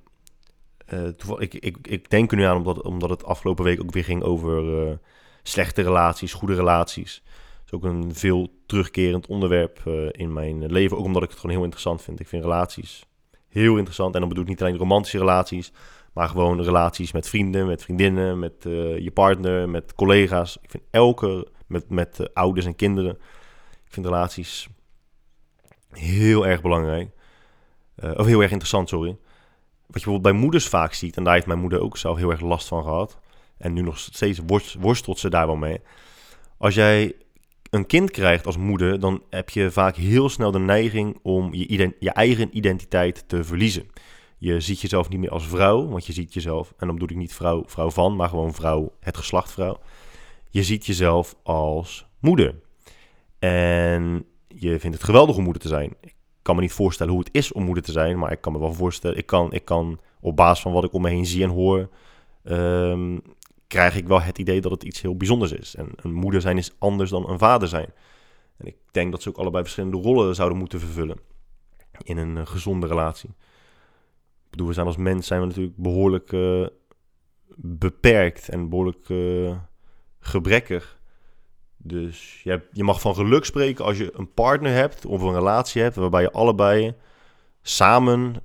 uh, ik, ik, ik denk er nu aan omdat, omdat het afgelopen week ook weer ging over uh, slechte relaties, goede relaties. Dat is ook een veel terugkerend onderwerp uh, in mijn leven. Ook omdat ik het gewoon heel interessant vind. Ik vind relaties heel interessant. En dan bedoel ik niet alleen romantische relaties, Maar gewoon relaties met vrienden, met vriendinnen, met eh, je partner, met collega's. Ik vind elke, met, met uh, ouders en kinderen. Ik vind relaties heel erg belangrijk. Uh, of heel erg interessant, sorry. Wat je bijvoorbeeld bij moeders vaak ziet, en daar heeft mijn moeder ook zelf heel erg last van gehad. En nu nog steeds worstelt ze daar wel mee. Als jij een kind krijgt als moeder, dan heb je vaak heel snel de neiging om je, je eigen identiteit te verliezen. Je ziet jezelf niet meer als vrouw, want je ziet jezelf, en dan bedoel ik niet vrouw, vrouw van, maar gewoon vrouw, het geslacht vrouw. Je ziet jezelf als moeder. En je vindt het geweldig om moeder te zijn. Ik kan me niet voorstellen hoe het is om moeder te zijn, maar ik kan me wel voorstellen, ik kan, ik kan op basis van wat ik om me heen zie en hoor, ehm, krijg ik wel het idee dat het iets heel bijzonders is. En een moeder zijn is anders dan een vader zijn. En ik denk dat ze ook allebei verschillende rollen zouden moeten vervullen in een uh, gezonde relatie. Bedoel, we zijn als mens zijn we natuurlijk behoorlijk uh, beperkt en behoorlijk uh, gebrekkig. Dus je, hebt, je mag van geluk spreken als je een partner hebt of een relatie hebt waarbij je allebei samen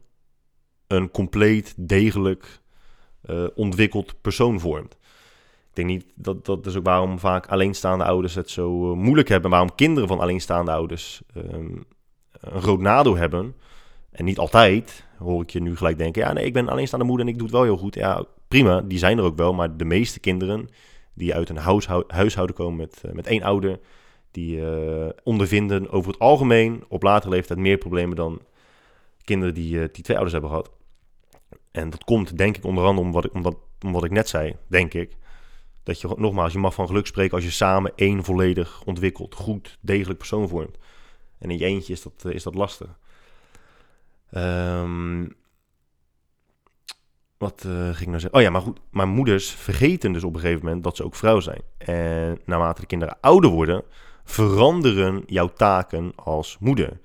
een compleet degelijk uh, ontwikkeld persoon vormt. Ik denk niet dat dat is ook waarom vaak alleenstaande ouders het zo moeilijk hebben. Waarom kinderen van alleenstaande ouders um, een groot nadeel hebben. En niet altijd hoor ik je nu gelijk denken: ja, nee, ik ben alleenstaande moeder en ik doe het wel heel goed. Ja, prima, die zijn er ook wel. Maar de meeste kinderen die uit een huishouden komen met, uh, met één ouder, die uh, ondervinden over het algemeen op latere leeftijd meer problemen dan kinderen die, uh, die twee ouders hebben gehad. En dat komt denk ik onder andere om wat ik, om dat, om wat ik net zei, denk ik. Dat je nogmaals, je mag van geluk spreken als je samen één volledig ontwikkeld, goed, degelijk persoon vormt. En in je eentje is dat, is dat lastig. Um, wat uh, ging ik nou zeggen? Oh ja, maar goed. Maar moeders vergeten dus op een gegeven moment dat ze ook vrouw zijn. En naarmate de kinderen ouder worden, veranderen jouw taken als moeder.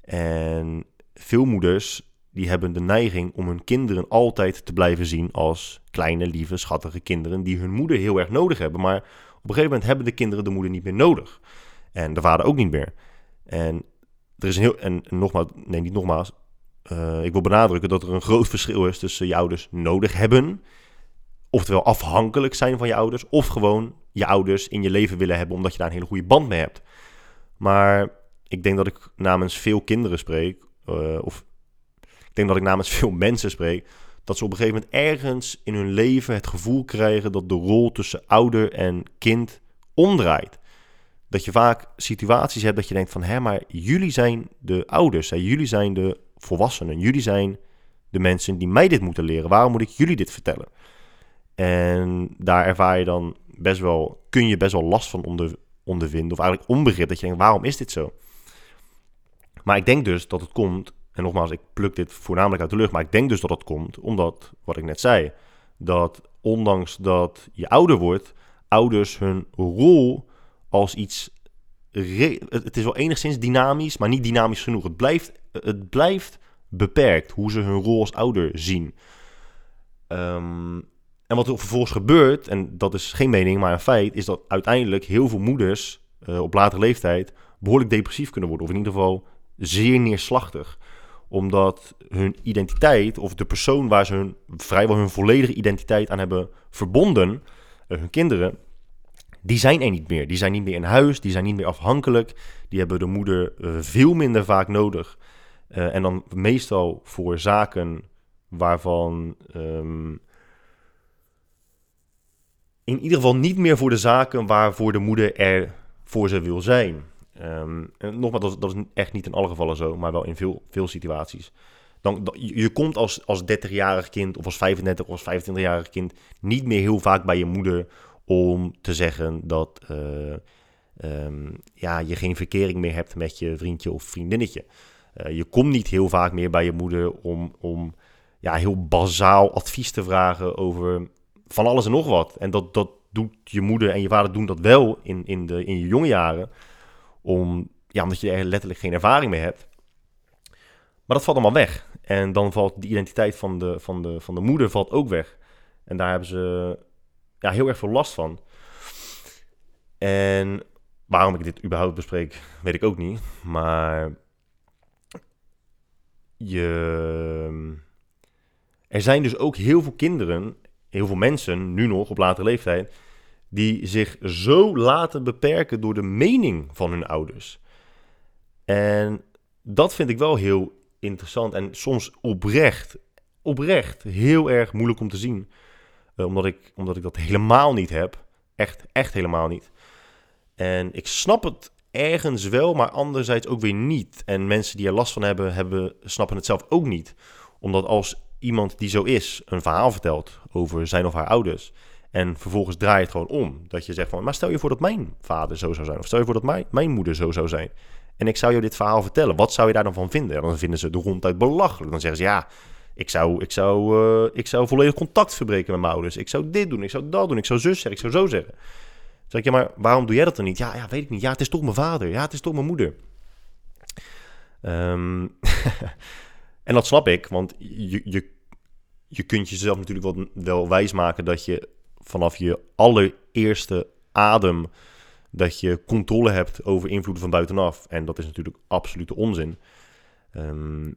En veel moeders die hebben de neiging om hun kinderen altijd te blijven zien als kleine, lieve, schattige kinderen die hun moeder heel erg nodig hebben. Maar op een gegeven moment hebben de kinderen de moeder niet meer nodig. En de vader ook niet meer. En er is een heel. En, nogmaals, nee, niet nogmaals. Uh, ik wil benadrukken dat er een groot verschil is tussen je ouders nodig hebben. Oftewel afhankelijk zijn van je ouders. Of gewoon je ouders in je leven willen hebben omdat je daar een hele goede band mee hebt. Maar ik denk dat ik namens veel kinderen spreek. Uh, of ik denk dat ik namens veel mensen spreek. Dat ze op een gegeven moment ergens in hun leven het gevoel krijgen dat de rol tussen ouder en kind omdraait. Dat je vaak situaties hebt dat je denkt van, hé, maar jullie zijn de ouders, hè? jullie zijn de volwassenen, jullie zijn de mensen die mij dit moeten leren. Waarom moet ik jullie dit vertellen? En daar ervaar je dan best wel, kun je best wel last van onder, ondervinden, of eigenlijk onbegrip, dat je denkt, waarom is dit zo? Maar ik denk dus dat het komt, en nogmaals, ik pluk dit voornamelijk uit de lucht, maar ik denk dus dat het komt omdat, wat ik net zei, dat ondanks dat je ouder wordt, ouders hun rol als iets. Het is wel enigszins dynamisch, maar niet dynamisch genoeg. Het blijft, het blijft beperkt hoe ze hun rol als ouder zien. Um, en wat er vervolgens gebeurt, en dat is geen mening, maar een feit, is dat uiteindelijk heel veel moeders uh, op latere leeftijd behoorlijk depressief kunnen worden. Of in ieder geval zeer neerslachtig. Omdat hun identiteit, of de persoon waar ze hun, vrijwel hun volledige identiteit aan hebben verbonden, uh, hun kinderen, die zijn er niet meer. Die zijn niet meer in huis, die zijn niet meer afhankelijk. Die hebben de moeder uh, veel minder vaak nodig. Uh, en dan meestal voor zaken waarvan. Um, in ieder geval niet meer voor de zaken waarvoor de moeder er voor ze wil zijn. Um, en nogmaals, dat, dat, is echt niet in alle gevallen zo, maar wel in veel, veel situaties. Dan, je komt als, als 30-jarig kind of als 35 of als 25-jarig kind niet meer heel vaak bij je moeder om te zeggen dat uh, um, ja, je geen verkering meer hebt met je vriendje of vriendinnetje. Uh, je komt niet heel vaak meer bij je moeder om, om ja, heel bazaal advies te vragen over van alles en nog wat. En dat, dat doet je moeder en je vader doen dat wel in, in, de, in je jonge jaren. Om, ja, omdat je er letterlijk geen ervaring mee hebt. Maar dat valt allemaal weg. En dan valt de identiteit van de, van de, van de moeder valt ook weg. En daar hebben ze heel erg veel last van. En waarom ik dit überhaupt bespreek, weet ik ook niet. Maar je. er zijn dus ook heel veel kinderen, heel veel mensen, nu nog op latere leeftijd, die zich zo laten beperken door de mening van hun ouders. En dat vind ik wel heel interessant en soms oprecht, oprecht heel erg moeilijk om te zien. Uh, omdat, ik, omdat ik dat helemaal niet heb. Echt, echt helemaal niet. En ik snap het ergens wel, maar anderzijds ook weer niet. En mensen die er last van hebben, hebben snappen het zelf ook niet. Omdat als iemand die zo is een verhaal vertelt over zijn of haar ouders. En vervolgens draai je het gewoon om. Dat je zegt van, maar stel je voor dat mijn vader zo zou zijn. Of stel je voor dat mijn, mijn moeder zo zou zijn. En ik zou jou dit verhaal vertellen. Wat zou je daar dan van vinden? dan vinden ze de ronduit belachelijk. Dan zeggen ze, ja, ik zou, ik zou, uh, ik zou volledig contact verbreken met mijn ouders. Ik zou dit doen, ik zou dat doen, ik zou zus zeggen, ik zou zo zeggen. Zeg ik, ja, maar waarom doe jij dat dan niet? Ja, ja, weet ik niet. Ja, het is toch mijn vader. Ja, het is toch mijn moeder. Um, en dat snap ik, want je, je, je kunt jezelf natuurlijk wel, wel wijsmaken dat je vanaf je allereerste adem dat je controle hebt over invloeden van buitenaf. En dat is natuurlijk absolute onzin. Um,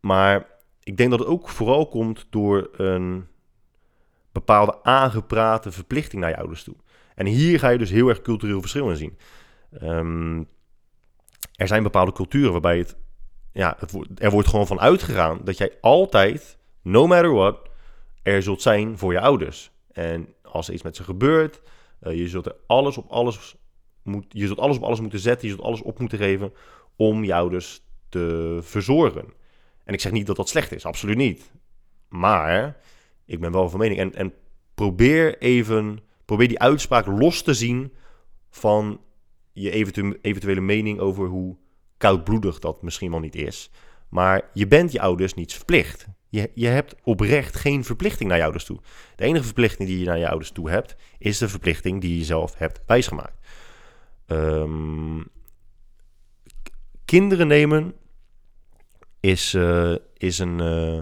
maar ik denk dat het ook vooral komt door een bepaalde aangeprate verplichting naar je ouders toe. En hier ga je dus heel erg cultureel verschil in zien. Um, er zijn bepaalde culturen waarbij het, ja, het, er wordt gewoon van uitgegaan dat jij altijd, no matter what, er zult zijn voor je ouders. En als er iets met ze gebeurt, uh, je zult er alles op alles moet, je zult alles op alles moeten zetten, je zult alles op moeten geven om je ouders te verzorgen. En ik zeg niet dat dat slecht is, absoluut niet. Maar ik ben wel van mening. En, en probeer even, probeer die uitspraak los te zien van je eventuele mening over hoe koudbloedig dat misschien wel niet is. Maar je bent je ouders niets verplicht. Je, je hebt oprecht geen verplichting naar je ouders toe. De enige verplichting die je naar je ouders toe hebt, is de verplichting die je zelf hebt wijsgemaakt. Um, kinderen nemen is, uh, is een uh,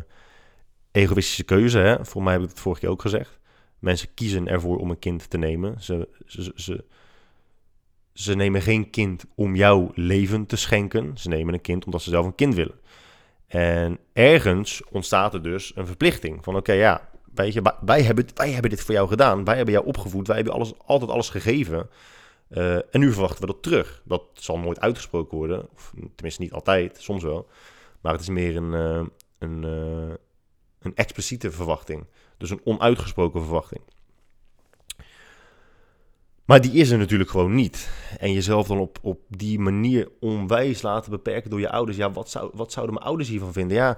egoïstische keuze. Hè? Voor mij heb ik het vorige keer ook gezegd. Mensen kiezen ervoor om een kind te nemen. Ze, ze, ze, ze nemen geen kind om jouw leven te schenken. Ze nemen een kind omdat ze zelf een kind willen. En ergens ontstaat er dus een verplichting. Van oké, ja, weet je, wij, hebben, wij hebben dit voor jou gedaan. Wij hebben jou opgevoed. Wij hebben alles, altijd alles gegeven. Uh, en nu verwachten we dat terug. Dat zal nooit uitgesproken worden. Of tenminste niet altijd, soms wel. Maar het is meer een, uh, een, uh, een expliciete verwachting. Dus een onuitgesproken verwachting. Maar die is er natuurlijk gewoon niet. En jezelf dan op, op die manier onwijs laten beperken door je ouders. Ja, wat, zou, wat zouden mijn ouders hiervan vinden? Ja,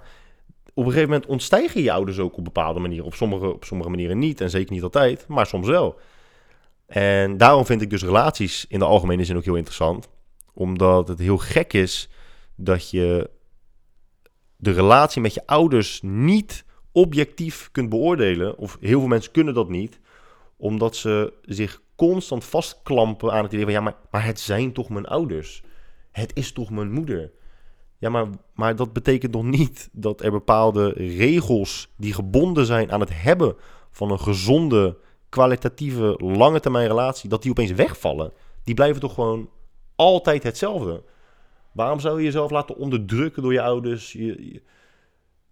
op een gegeven moment ontstijgen je ouders ook op bepaalde manieren. Op sommige, op sommige manieren niet. En zeker niet altijd, maar soms wel. En daarom vind ik dus relaties in de algemene zin ook heel interessant. Omdat het heel gek is dat je de relatie met je ouders niet objectief kunt beoordelen. Of heel veel mensen kunnen dat niet. Omdat ze zich constant vastklampen aan het idee van... ja, maar, maar het zijn toch mijn ouders? Het is toch mijn moeder? Ja, maar, maar dat betekent nog niet dat er bepaalde regels... die gebonden zijn aan het hebben van een gezonde kwalitatieve lange termijn relatie, dat die opeens wegvallen. Die blijven toch gewoon altijd hetzelfde. Waarom zou je jezelf laten onderdrukken door je ouders? Je,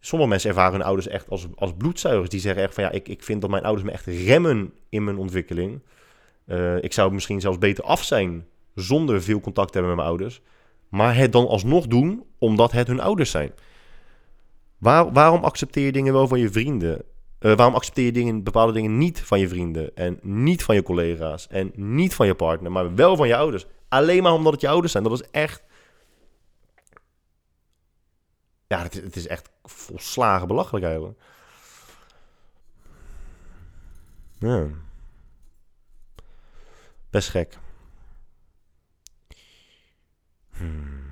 sommige mensen ervaren hun ouders echt als, als bloedzuigers. Die zeggen echt van ja, ik, ik vind dat mijn ouders me echt remmen in mijn ontwikkeling. Uh, ik zou misschien zelfs beter af zijn zonder veel contact te hebben met mijn ouders. Maar het dan alsnog doen omdat het hun ouders zijn. Waar, waarom accepteer je dingen wel van je vrienden? Uh, waarom accepteer je dingen, bepaalde dingen niet van je vrienden en niet van je collega's en niet van je partner, maar wel van je ouders? Alleen maar omdat het je ouders zijn. Dat is echt. Ja, het, is echt volslagen belachelijk eigenlijk. Ja. Best gek. Hmm.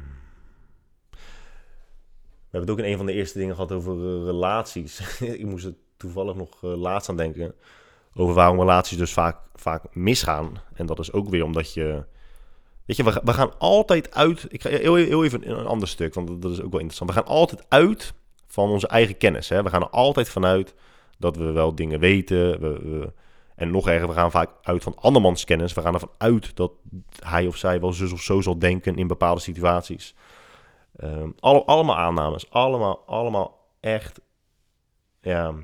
We hebben het ook in een van de eerste dingen gehad over uh, relaties. ik moest het toevallig nog uh, laatst aan denken. Over waarom relaties dus vaak, vaak misgaan. En dat is ook weer omdat je. Weet je, we, gaan altijd uit. Ik ga heel, heel even een ander stuk, want dat is ook wel interessant. We gaan altijd uit van onze eigen kennis. Hè? We gaan er altijd vanuit dat we wel dingen weten. We, we, en nog erger, we gaan vaak uit van andermans kennis. We gaan ervan uit dat hij of zij wel zus of zo zal denken in bepaalde situaties. Alle, allemaal aannames. Allemaal, allemaal echt ja,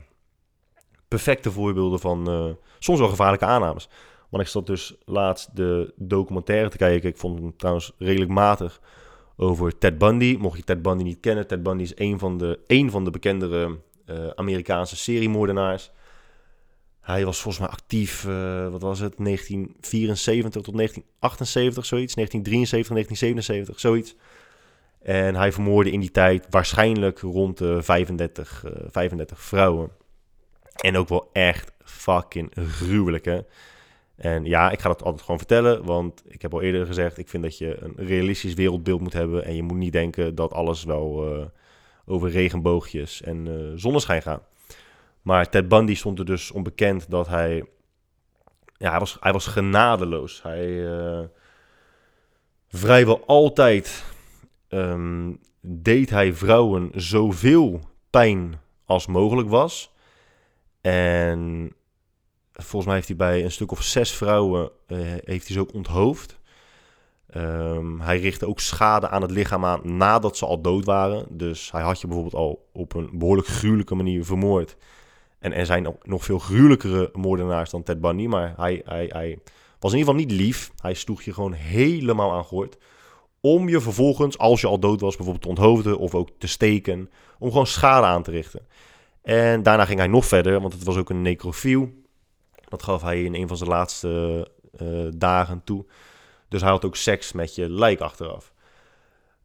perfecte voorbeelden van uh, soms wel gevaarlijke aannames. Want ik zat dus laatst de documentaire te kijken. Ik vond hem trouwens redelijk matig over Ted Bundy. Mocht je Ted Bundy niet kennen, Ted Bundy is een van de, een van de bekendere uh, Amerikaanse seriemoordenaars. Hij was volgens mij actief, uh, wat was het, 1974 tot 1978, zoiets. 1973, 1977, zoiets. En hij vermoorde in die tijd waarschijnlijk rond de 35, uh, 35 vrouwen. En ook wel echt fucking gruwelijk, hè. En ja, ik ga dat altijd gewoon vertellen, want ik heb al eerder gezegd, ik vind dat je een realistisch wereldbeeld moet hebben en je moet niet denken dat alles wel uh, over regenboogjes en uh, zonneschijn gaat. Maar Ted Bundy stond er dus onbekend dat hij, ja, hij was, hij was genadeloos. Hij uh, vrijwel altijd um, deed hij vrouwen zoveel pijn als mogelijk was. En volgens mij heeft hij bij een stuk of zes vrouwen uh, heeft hij ze ook onthoofd. Um, hij richtte ook schade aan het lichaam aan nadat ze al dood waren. Dus hij had je bijvoorbeeld al op een behoorlijk gruwelijke manier vermoord. En er zijn nog veel gruwelijkere moordenaars dan Ted Bundy. Maar hij, hij, hij was in ieder geval niet lief. Hij sloeg je gewoon helemaal aan gort. Om je vervolgens, als je al dood was, bijvoorbeeld te onthoofden of ook te steken. Om gewoon schade aan te richten. En daarna ging hij nog verder, want het was ook een necrofiel. Dat gaf hij in een van zijn laatste uh, dagen toe. Dus hij had ook seks met je lijk achteraf.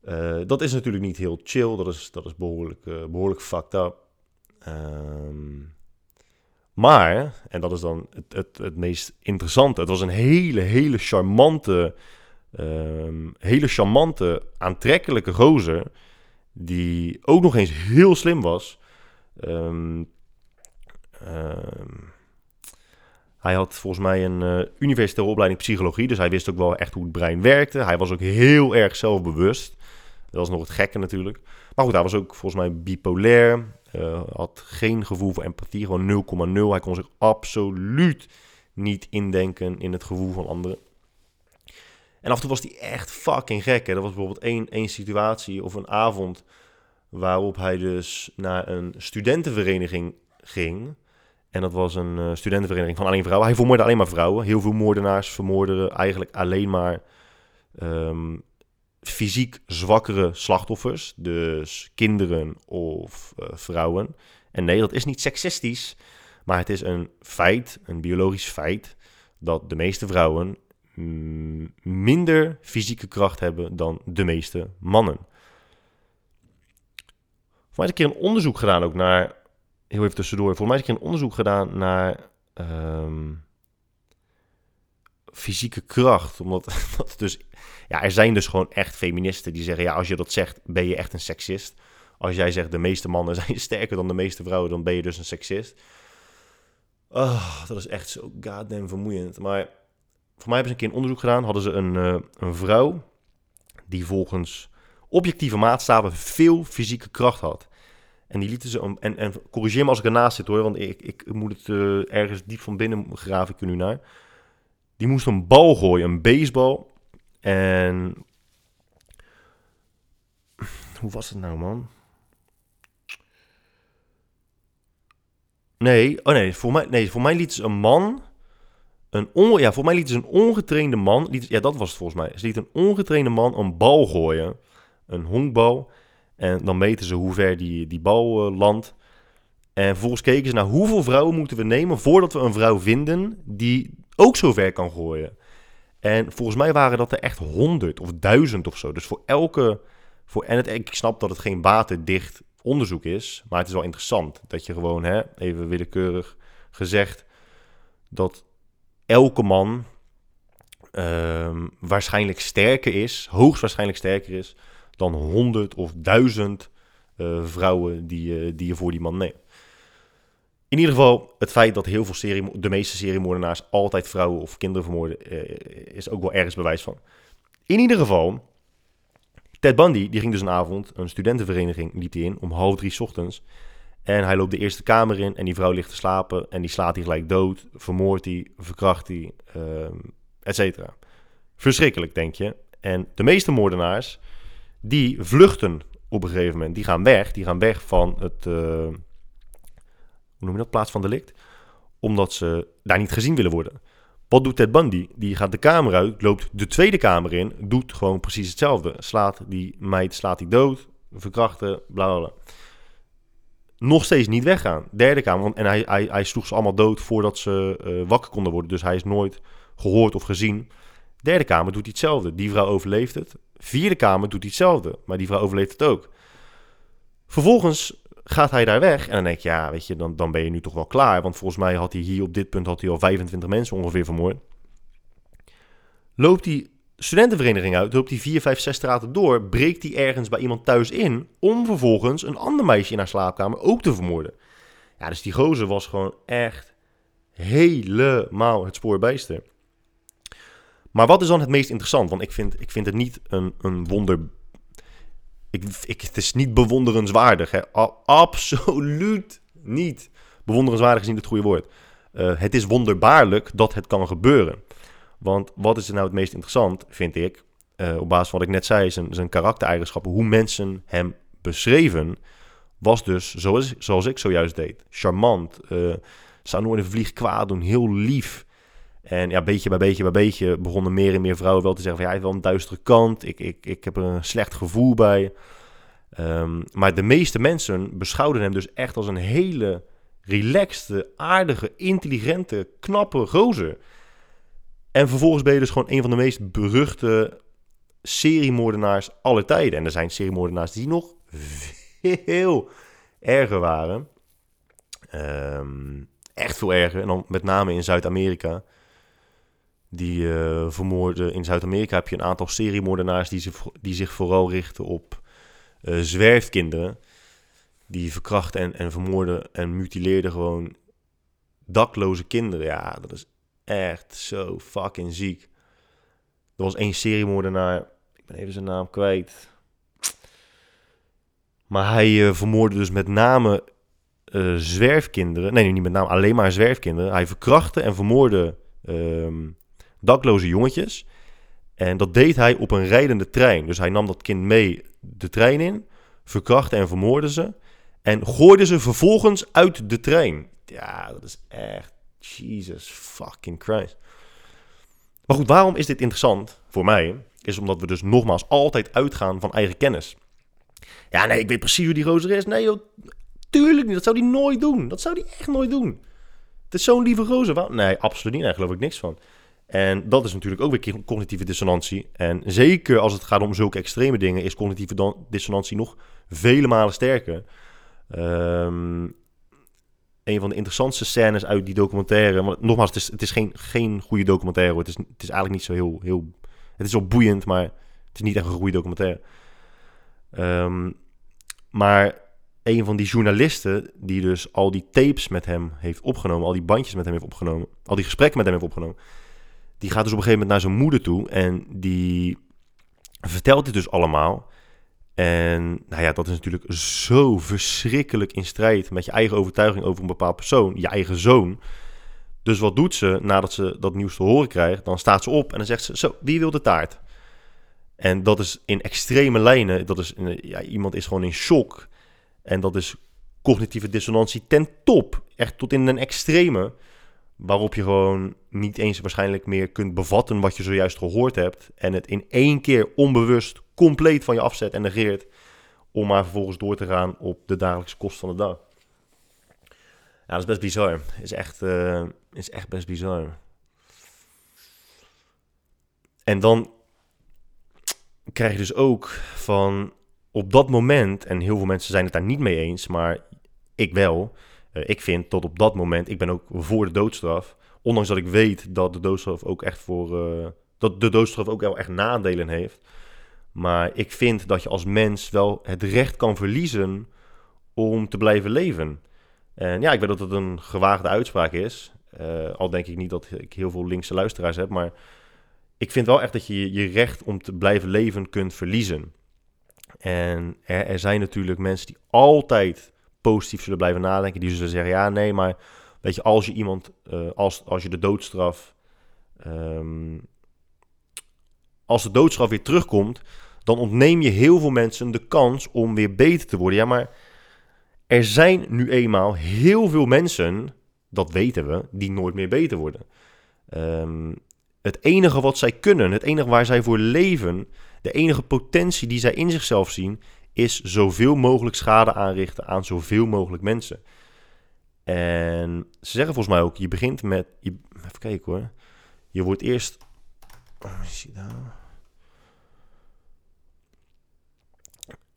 Uh, dat is natuurlijk niet heel chill. Dat is, dat is behoorlijk, uh, behoorlijk fucked up. Um, maar, en dat is dan het, het, het meest interessante. Het was een hele, hele charmante, um, hele charmante, aantrekkelijke gozer. Die ook nog eens heel slim was. Um, hij had volgens mij een uh, universitaire opleiding psychologie, dus hij wist ook wel echt hoe het brein werkte. Hij was ook heel erg zelfbewust. Dat was nog het gekke natuurlijk. Maar goed, hij was ook volgens mij bipolair. Uh, had geen gevoel voor empathie, gewoon 0,0. Hij kon zich absoluut niet indenken in het gevoel van anderen. En af en toe was hij echt fucking gek. Er was bijvoorbeeld één, één situatie of een avond waarop hij dus naar een studentenvereniging ging. En dat was een uh, studentenvereniging van alleen vrouwen. Hij vermoordde alleen maar vrouwen. Heel veel moordenaars vermoorden eigenlijk alleen maar um, fysiek zwakkere slachtoffers. Dus kinderen of uh, vrouwen. En nee, dat is niet seksistisch. Maar het is een feit, een biologisch feit, dat de meeste vrouwen mm, minder fysieke kracht hebben dan de meeste mannen. Voor mij is een keer een onderzoek gedaan ook naar heel even tussendoor. Voor mij heb ik een onderzoek gedaan naar um, fysieke kracht. Omdat dat dus, ja, er zijn dus gewoon echt feministen die zeggen: ja, als je dat zegt, ben je echt een seksist. Als jij zegt de meeste mannen zijn sterker dan de meeste vrouwen, dan ben je dus een seksist. Oh, dat is echt zo goddamn vermoeiend. Maar voor mij hebben ze een keer een onderzoek gedaan. Hadden ze een, uh, een vrouw die volgens objectieve maatstaven veel fysieke kracht had. En die lieten ze, en, en corrigeer me als ik ernaast zit hoor, want ik, ik, moet het uh, ergens diep van binnen graaf ik nu naar. Die moest een bal gooien, een baseball. En hoe was het nou, man? Nee, oh nee, voor mij, nee, voor mij liet ze een man, een on, ja, voor mij liet ze een ongetrainde man, liet, ja, dat was het volgens mij. Ze liet een ongetrainde man een bal gooien, een honkbal. En dan meten ze hoe ver die, die bal uh, landt. En vervolgens keken ze naar hoeveel vrouwen moeten we nemen voordat we een vrouw vinden die ook zo ver kan gooien. En volgens mij waren dat er echt honderd of duizend of zo. Dus voor elke. Voor, en het, ik snap dat het geen waterdicht onderzoek is. Maar het is wel interessant dat je gewoon, hè, even willekeurig gezegd, dat elke man um, waarschijnlijk sterker is, hoogstwaarschijnlijk sterker is dan honderd of duizend uh, vrouwen die, uh, die je voor die man neemt. In ieder geval, het feit dat heel veel serie, de meeste seriemoordenaars altijd vrouwen of kinderen vermoorden, uh, is ook wel ergens bewijs van. In ieder geval, Ted Bundy, die ging dus een avond, een studentenvereniging liep in, om half drie ochtends. En hij loopt de eerste kamer in en die vrouw ligt te slapen en die slaat hij gelijk dood, vermoordt hij, verkracht hij, um, et cetera. Verschrikkelijk, denk je. En de meeste moordenaars, die vluchten op een gegeven moment. Die gaan weg. Die gaan weg van het, uh, noem je dat, plaats van delict. Omdat ze daar niet gezien willen worden. Wat doet Ted Bundy? Die gaat de kamer uit, loopt de tweede kamer in, doet gewoon precies hetzelfde. Slaat die meid, slaat die dood, verkrachten, bla Nog steeds niet weggaan. Derde kamer, en hij, hij, hij sloeg ze allemaal dood voordat ze uh, wakker konden worden. Dus hij is nooit gehoord of gezien. Derde kamer doet hetzelfde. Die vrouw overleeft het. Vierde kamer doet hetzelfde. Maar die vrouw overleeft het ook. Vervolgens gaat hij daar weg. En dan denk je, ja, weet je, dan, dan ben je nu toch wel klaar. Want volgens mij had hij hier op dit punt al 25 mensen ongeveer vermoord. Loopt die studentenvereniging uit, loopt hij 4, 5, 6 straten door, breekt hij ergens bij iemand thuis in, om vervolgens een ander meisje in haar slaapkamer ook te vermoorden. Ja, dus die gozer was gewoon echt helemaal het spoor bijster. Maar wat is dan het meest interessant? Want ik vind, ik vind het niet een, een wonder ik, ik, het is niet bewonderenswaardig. Hè? absoluut niet. Bewonderenswaardig is niet het goede woord. Uh, het is wonderbaarlijk dat het kan gebeuren. Want wat is er nou het meest interessant, vind ik, uh, op basis van wat ik net zei, zijn, zijn karaktereigenschappen, hoe mensen hem beschreven, was dus zoals, zoals ik zojuist deed. Charmant, uh, zou nooit een vlieg kwaad doen, heel lief. En ja, beetje bij beetje bij beetje begonnen meer en meer vrouwen wel te zeggen van... ja, hij heeft wel een duistere kant, ik, ik, ik heb er een slecht gevoel bij. Um, maar de meeste mensen beschouwden hem dus echt als een hele relaxte, aardige, intelligente, knappe gozer. En vervolgens ben je dus gewoon een van de meest beruchte seriemoordenaars aller tijden. En er zijn seriemoordenaars die nog veel erger waren. Um, echt veel erger. En dan met name in Zuid-Amerika die uh, vermoorden. In Zuid-Amerika heb je een aantal seriemoordenaars die, zich, die zich vooral richten op uh, zwerfkinderen. Die verkrachten en, en vermoorden en mutileerden gewoon dakloze kinderen. Ja, dat is echt zo fucking ziek. Er was één seriemoordenaar, ik ben even zijn naam kwijt. Maar hij uh, vermoordde dus met name zwerfkinderen. Nee, niet met name, alleen maar zwerfkinderen. Hij verkrachtte en vermoordde ehm, dakloze jongetjes. En dat deed hij op een rijdende trein. Dus hij nam dat kind mee de trein in, verkrachtte en vermoordde ze. En gooide ze vervolgens uit de trein. Ja, dat is echt. Jesus fucking Christ. Maar goed, waarom is dit interessant voor mij? Is omdat we dus nogmaals altijd uitgaan van eigen kennis. Ja, nee, ik weet precies hoe die rozer is. Nee, joh, tuurlijk niet. Dat zou hij nooit doen. Dat zou hij echt nooit doen. Het is zo'n lieve gozer. Nee, absoluut niet. Daar geloof ik niks van. En dat is natuurlijk ook weer cognitieve dissonantie. En zeker als het gaat om zulke extreme dingen, is cognitieve dissonantie nog vele malen sterker. Um, een van de interessantste scènes uit die documentaire. Nogmaals, het is, het is geen, geen goede documentaire. Het is, het is eigenlijk niet zo heel, heel. Het is wel boeiend, maar het is niet echt een goede documentaire. Um, maar een van die journalisten, die dus al die tapes met hem heeft opgenomen, al die bandjes met hem heeft opgenomen, al die gesprekken met hem heeft opgenomen die gaat dus op een gegeven moment naar zijn moeder toe en die vertelt dit dus allemaal. En nou ja, dat is natuurlijk zo verschrikkelijk in strijd met je eigen overtuiging over een bepaald persoon, je eigen zoon. Dus wat doet ze nadat ze dat nieuws te horen krijgt? Dan staat ze op en dan zegt ze: Zo, wie wil de taart? En dat is in extreme lijnen. Dat is, ja, iemand is gewoon in shock. En dat is cognitieve dissonantie ten top. Echt tot in een extreme waarop je gewoon niet eens waarschijnlijk meer kunt bevatten wat je zojuist gehoord hebt. En het in één keer onbewust compleet van je afzet en negeert. Om maar vervolgens door te gaan op de dagelijkse kost van de dag. Ja, dat is best bizar. Is echt, uh, is echt best bizar. En dan krijg je dus ook van op dat moment, en heel veel mensen zijn het daar niet mee eens, maar ik wel ik vind tot op dat moment, ik ben ook voor de doodstraf. Ondanks dat ik weet dat de doodstraf ook echt voor. Uh, dat de doodstraf ook wel echt nadelen heeft. Maar ik vind dat je als mens wel het recht kan verliezen om te blijven leven. En ja, ik weet dat het een gewaagde uitspraak is. Uh, al denk ik niet dat ik heel veel linkse luisteraars heb. Maar ik vind wel echt dat je je recht om te blijven leven kunt verliezen. En er zijn natuurlijk mensen die altijd positief zullen blijven nadenken. Die zullen zeggen, ja, nee, maar weet je, als je iemand, uh, als, als je de doodstraf, um, als de doodstraf weer terugkomt, dan ontneem je heel veel mensen de kans om weer beter te worden. Ja, maar er zijn nu eenmaal heel veel mensen, dat weten we, die nooit meer beter worden. Ehm, het enige wat zij kunnen, het enige waar zij voor leven, de enige potentie die zij in zichzelf zien, is zoveel mogelijk schade aanrichten aan zoveel mogelijk mensen. En ze zeggen volgens mij ook, je begint met, je, even kijken hoor, je wordt eerst, oh?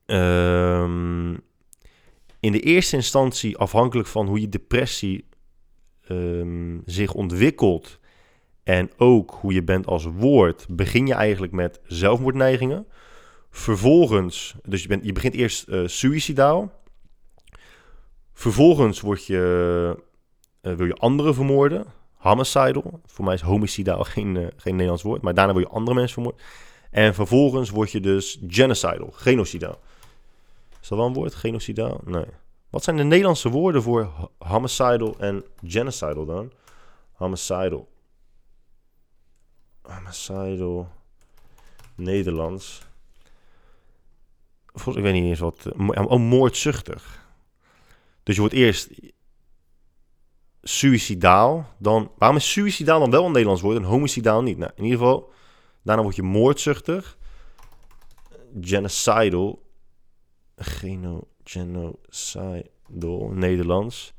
Ehm, in de eerste instantie, afhankelijk van hoe je depressie um, zich ontwikkelt en ook hoe je bent als woord, begin je eigenlijk met zelfmoordneigingen. Vervolgens, dus je, bent, je begint eerst uh, suicidaal. Vervolgens word je, uh, wil je anderen vermoorden. Homicidal. Voor mij is homicidaal geen, uh, geen Nederlands woord. Maar daarna wil je andere mensen vermoorden. En vervolgens word je dus genocidal. Genocidaal. Is dat wel een woord? Genocidaal? Nee. Wat zijn de Nederlandse woorden voor homicidal en genocidal dan? Homicidal. Homicidal. Nederlands. Volgens, ik weet niet eens wat. Oh, moordzuchtig. Dus je wordt eerst suicidaal. Dan, waarom is suicidaal dan wel een Nederlands woord en homicidaal niet? Nou, in ieder geval, daarna word je moordzuchtig. Genocidal. Geno, genocidal, Nederlands.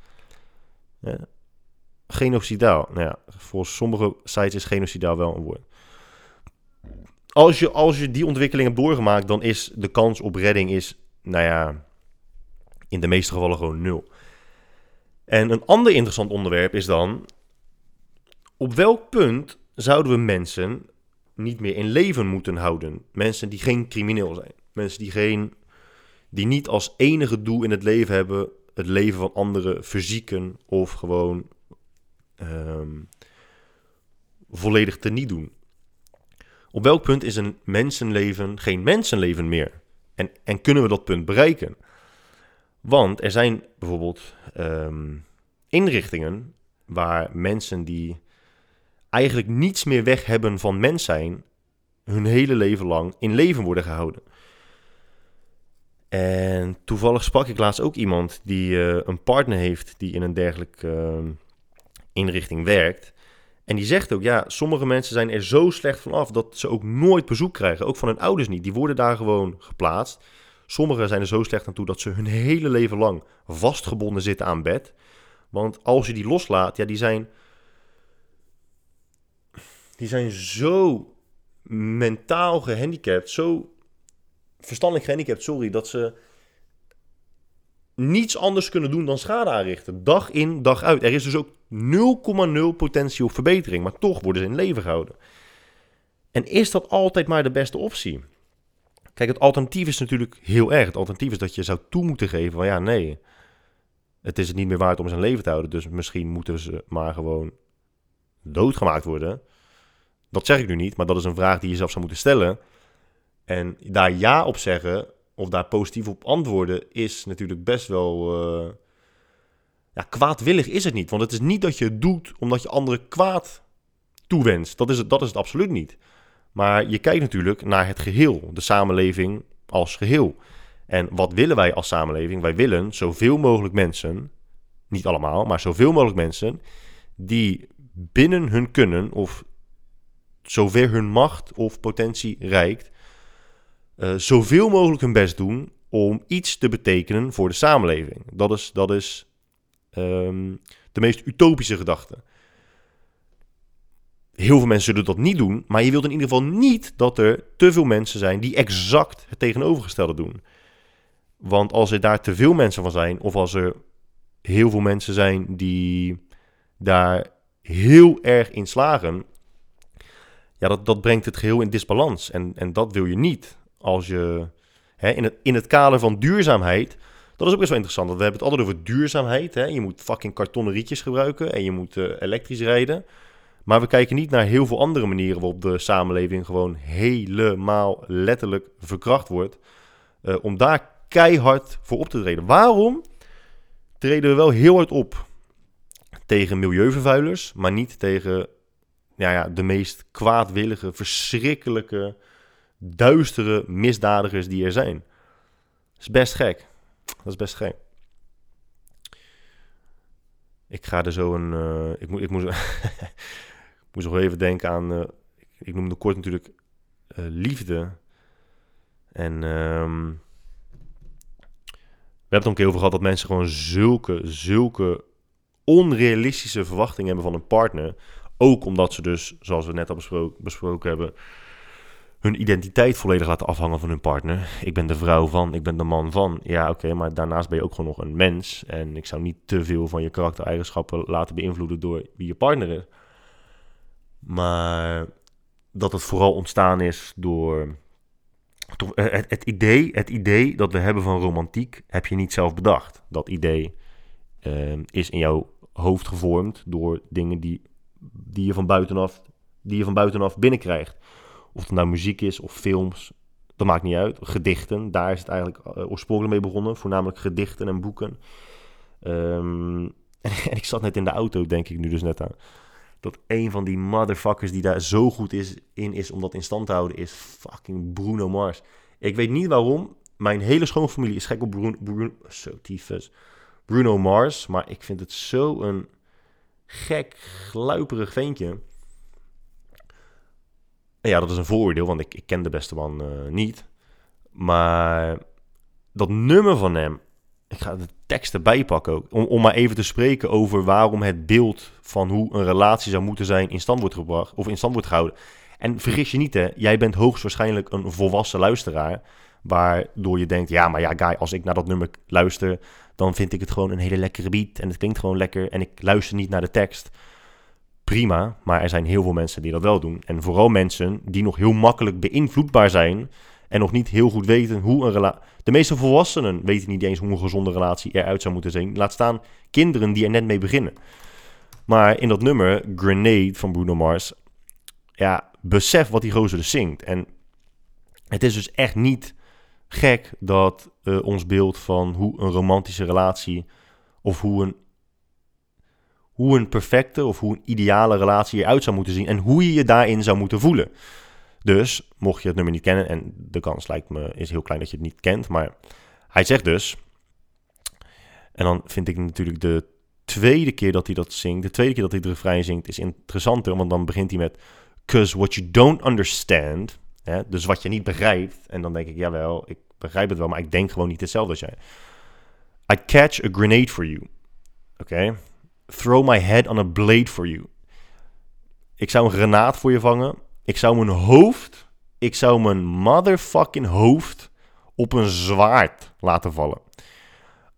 Genocidaal. Nou ja, volgens sommige sites is genocidaal wel een woord. Als je, als je die ontwikkeling hebt doorgemaakt, dan is de kans op redding is, nou ja, in de meeste gevallen gewoon nul. En een ander interessant onderwerp is dan, op welk punt zouden we mensen niet meer in leven moeten houden? Mensen die geen crimineel zijn. Mensen die, geen, die niet als enige doel in het leven hebben het leven van anderen verzieken of gewoon um, volledig teniet doen. Op welk punt is een mensenleven geen mensenleven meer? En, en kunnen we dat punt bereiken? Want er zijn bijvoorbeeld um, inrichtingen waar mensen die eigenlijk niets meer weg hebben van mens zijn, hun hele leven lang in leven worden gehouden. En toevallig sprak ik laatst ook iemand die uh, een partner heeft die in een dergelijke uh, inrichting werkt. En die zegt ook, ja, sommige mensen zijn er zo slecht van af dat ze ook nooit bezoek krijgen. Ook van hun ouders niet. Die worden daar gewoon geplaatst. Sommigen zijn er zo slecht aan toe dat ze hun hele leven lang vastgebonden zitten aan bed. Want als je die loslaat, ja, die zijn. Die zijn zo mentaal gehandicapt, zo verstandelijk gehandicapt, sorry, dat ze niets anders kunnen doen dan schade aanrichten. Dag in, dag uit. Er is dus ook 0,0 potentie op verbetering, maar toch worden ze in leven gehouden. En is dat altijd maar de beste optie? Kijk, het alternatief is natuurlijk heel erg. Het alternatief is dat je zou toe moeten geven van ja, nee, het is het niet meer waard om zijn leven te houden. Dus misschien moeten ze maar gewoon doodgemaakt worden. Dat zeg ik nu niet, maar dat is een vraag die je zelf zou moeten stellen. En daar ja op zeggen, of daar positief op antwoorden, is natuurlijk best wel. Uh, ja, kwaadwillig is het niet. Want het is niet dat je het doet omdat je anderen kwaad toewenst. Dat is het, dat is het absoluut niet. Maar je kijkt natuurlijk naar het geheel, de samenleving als geheel. En wat willen wij als samenleving? Wij willen zoveel mogelijk mensen, niet allemaal, maar zoveel mogelijk mensen, die binnen hun kunnen of zover hun macht of potentie reikt, uh, zoveel mogelijk hun best doen om iets te betekenen voor de samenleving. Dat is, dat is um, de meest utopische gedachte. Heel veel mensen zullen dat niet doen, maar je wilt in ieder geval niet dat er te veel mensen zijn die exact het tegenovergestelde doen. Want als er daar te veel mensen van zijn, of als er heel veel mensen zijn die daar heel erg in slagen, ja, dat, dat brengt het geheel in disbalans. En, en dat wil je niet als je hè, in, het, in het kader van duurzaamheid. Dat is ook best wel interessant. Want we hebben het altijd over duurzaamheid. Hè? Je moet fucking kartonnen rietjes gebruiken en je moet uh, elektrisch rijden. Maar we kijken niet naar heel veel andere manieren waarop de samenleving gewoon helemaal letterlijk verkracht wordt. Uh, om daar keihard voor op te treden. Waarom treden we wel heel hard op tegen milieuvervuilers, maar niet tegen ja, ja, de meest kwaadwillige, verschrikkelijke, duistere misdadigers die er zijn? Dat is best gek. Dat is best gek. Ik ga er zo een. eh, ik, moet, ik, moest, ik moest nog even denken aan. eh, ik noemde kort natuurlijk eh, liefde. En ehm, we hebben het een keer over gehad dat mensen gewoon zulke, zulke onrealistische verwachtingen hebben van een partner. Ook omdat ze dus, zoals we net al bespro- besproken hebben, hun identiteit volledig laten afhangen van hun partner. Ik ben de vrouw van, ik ben de man van. Ja, oké, maar daarnaast ben je ook gewoon nog een mens. En ik zou niet te veel van je karaktereigenschappen laten beïnvloeden door wie je partner is. Maar dat het vooral ontstaan is door. eh, Het, het, idee, het idee dat we hebben van romantiek heb je niet zelf bedacht. Dat idee eh, is in jouw hoofd gevormd door dingen die, die, je van buitenaf, die je van buitenaf binnenkrijgt. Of het nou muziek is of films, dat maakt niet uit. Gedichten, daar is het eigenlijk eh, oorspronkelijk mee begonnen. Voornamelijk gedichten en boeken. Ehm, en ik zat net in de auto, denk ik nu dus net aan. Dat een van die motherfuckers die daar zo goed is, in is om dat in stand te houden, is fucking Bruno Mars. Ik weet niet waarom. Mijn hele schoonfamilie is gek op Bruno, Bruno, zo Bruno Mars. Maar ik vind het zo een gek, gluiperig ventje. Ja, dat is een vooroordeel, want ik, ik ken de beste man eh, niet. Maar dat nummer van hem, ik ga de tekst erbij pakken ook, om, om maar even te spreken over waarom het beeld van hoe een relatie zou moeten zijn in stand wordt gebracht, of in stand wordt gehouden. En vergis je niet, hè, jij bent hoogstwaarschijnlijk een volwassen luisteraar, waardoor je denkt, ja, maar ja, guy, als ik naar dat nummer luister, dan vind ik het gewoon een hele lekkere beat en het klinkt gewoon lekker en ik luister niet naar de tekst prima, maar er zijn heel veel mensen die dat wel doen. En vooral mensen die nog heel makkelijk beïnvloedbaar zijn en nog niet heel goed weten hoe een relatie... De meeste volwassenen weten niet eens hoe een gezonde relatie eruit zou moeten zien. Laat staan kinderen die er net mee beginnen. Maar in dat nummer, Grenade van Bruno Mars, ja, besef wat die gozer dus zingt. En het is dus echt niet gek dat uh, ons beeld van hoe een romantische relatie of hoe een hoe een perfecte of hoe een ideale relatie eruit zou moeten zien en hoe je je daarin zou moeten voelen. Dus, mocht je het nummer niet kennen, en de kans lijkt me is heel klein dat je het niet kent, maar hij zegt dus, en dan vind ik natuurlijk de tweede keer dat hij dat zingt, de tweede keer dat hij het refrein zingt, is interessanter, want dan begint hij met, cause what you don't understand, hè, dus wat je niet begrijpt, en dan denk ik, jawel, ik begrijp het wel, maar ik denk gewoon niet hetzelfde als jij. I catch a grenade for you. Oké? Throw my head on a blade for you. Ik zou een granaat voor je vangen. Ik zou mijn hoofd, ik zou mijn motherfucking hoofd op een zwaard laten vallen.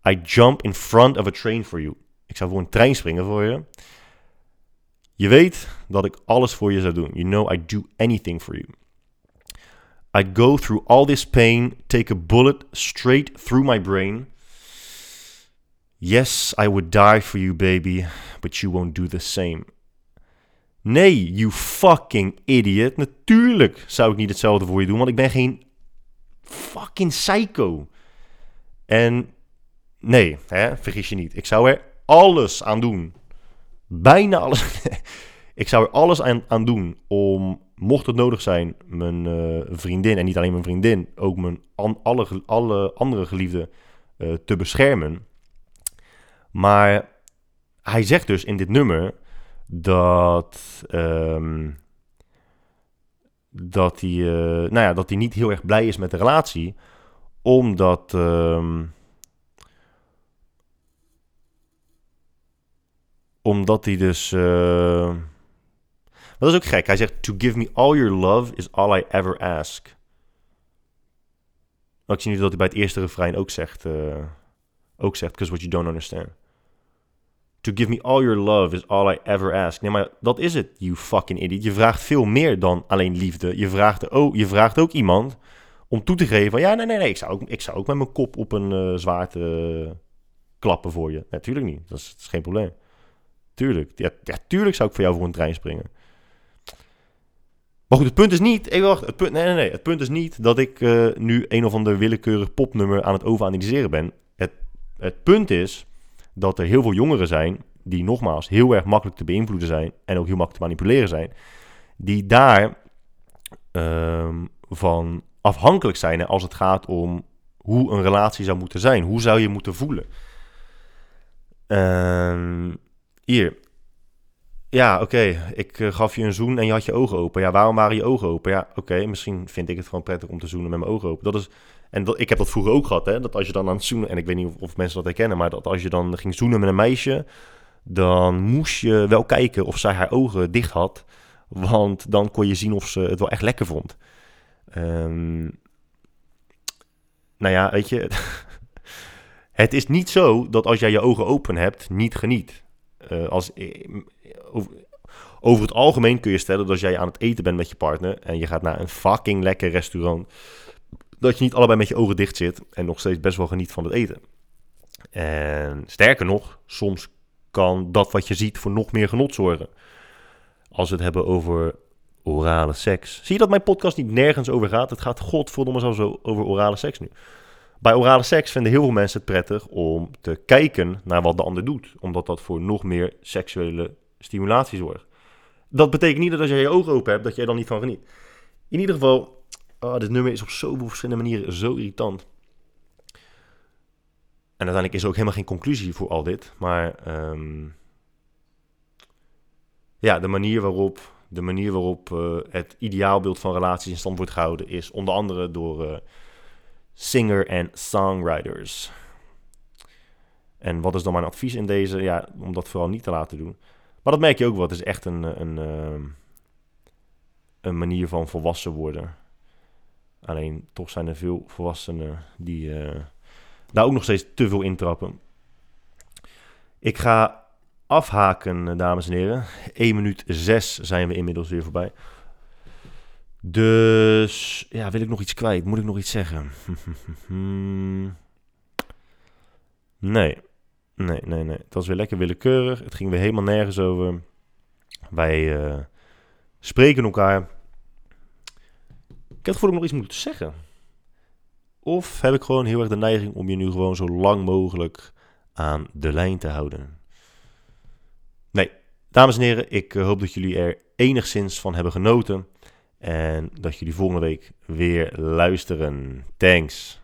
I jump in front of a train for you. Ik zou voor een trein springen voor je. Je weet dat ik alles voor je zou doen. You know I do anything for you. I'd go through all this pain, take a bullet straight through my brain. Yes, I would die for you, baby, but you won't do the same. Nee, you fucking idiot. Natuurlijk zou ik niet hetzelfde voor je doen, want ik ben geen fucking psycho. En nee, hè, vergis je niet. Ik zou er alles aan doen. Bijna alles. ik zou er alles aan, doen om, mocht het nodig zijn, mijn uh, vriendin, en niet alleen mijn vriendin, ook mijn alle, alle andere geliefden uh, te beschermen. Maar hij zegt dus in dit nummer dat, um, dat, hij, uh, nou ja, dat hij niet heel erg blij is met de relatie, omdat. Um, omdat hij dus. Uh, dat is ook gek. Hij zegt: To give me all your love is all I ever ask. Maar ik zie nu dat hij bij het eerste refrein ook zegt. Uh, ook zegt: Because what you don't understand. To give me all your love is all I ever ask. Nee, maar dat is het, you fucking idiot. Je vraagt veel meer dan alleen liefde. Je vraagt, oh, je vraagt ook iemand om toe te geven van... Ja, nee, nee, nee, ik zou ook, ik zou ook met mijn kop op een uh, klappen voor je. Natuurlijk niet, dat is, is, geen probleem. Tuurlijk, ja, ja, tuurlijk zou ik voor jou voor een trein springen. Maar goed, het punt is niet... Even wacht, het punt, nee, nee, nee. Het punt is niet dat ik uh, nu een of ander willekeurig popnummer aan het overanalyseren ben. Het, het punt is dat er heel veel jongeren zijn die nogmaals heel erg makkelijk te beïnvloeden zijn en ook heel makkelijk te manipuleren zijn, die daar um, van afhankelijk zijn als het gaat om hoe een relatie zou moeten zijn. Hoe zou je moeten voelen? Um, hier. Ja, oké, ik eh, gaf je een zoen en je had je ogen open. Ja, waarom waren je ogen open? Ja, oké, misschien vind ik het gewoon prettig om te zoenen met mijn ogen open. Dat is, en ik heb dat vroeger ook gehad, hè. Dat als je dan aan het zoenen, en ik weet niet of, of mensen dat herkennen, maar dat als je dan ging zoenen met een meisje, dan moest je wel kijken of zij haar ogen dicht had. Want dan kon je zien of ze het wel echt lekker vond. Ehm, nou ja, weet je, het is niet zo dat als jij je ogen open hebt, niet geniet. Uh, als, over, over, het algemeen kun je stellen dat als jij aan het eten bent met je partner en je gaat naar een fucking lekker restaurant, dat je niet allebei met je ogen dicht zit en nog steeds best wel geniet van het eten. En sterker nog, soms kan dat wat je ziet voor nog meer genot zorgen. Als we het hebben over orale seks. Zie je dat mijn podcast niet nergens over gaat? Het gaat godverdomme zo over orale seks nu. Bij orale seks vinden heel veel mensen het prettig om te kijken naar wat de ander doet. Omdat dat voor nog meer seksuele stimulatie zorgt. Dat betekent niet dat als je je ogen open hebt, dat jij dan niet van geniet. In ieder geval, oh, dit nummer is op zoveel verschillende manieren zo irritant. En uiteindelijk is er ook helemaal geen conclusie voor al dit. Maar ehm, ja, de manier waarop, de manier waarop uh, het ideaalbeeld van relaties in stand wordt gehouden is onder andere door uh, singer- en songwriters. En wat is dan mijn advies in deze? Ja, om dat vooral niet te laten doen. Maar dat merk je ook wel. Het is echt een, een, een, uh, een manier van volwassen worden. Alleen toch zijn er veel volwassenen die uh, daar ook nog steeds te veel intrappen. Ik ga afhaken, dames en heren. 1 minuut 6 zijn we inmiddels weer voorbij. Dus ja, wil ik nog iets kwijt? Moet ik nog iets zeggen? nee. Nee, nee, nee. Het was weer lekker willekeurig. Het ging weer helemaal nergens over. Wij uh, spreken elkaar. Ik heb het gevoel dat nog iets moet zeggen. Of heb ik gewoon heel erg de neiging om je nu gewoon zo lang mogelijk aan de lijn te houden? Nee, dames en heren, ik eh, hoop dat jullie er enigszins van hebben genoten. En dat jullie volgende week weer luisteren. Thanks.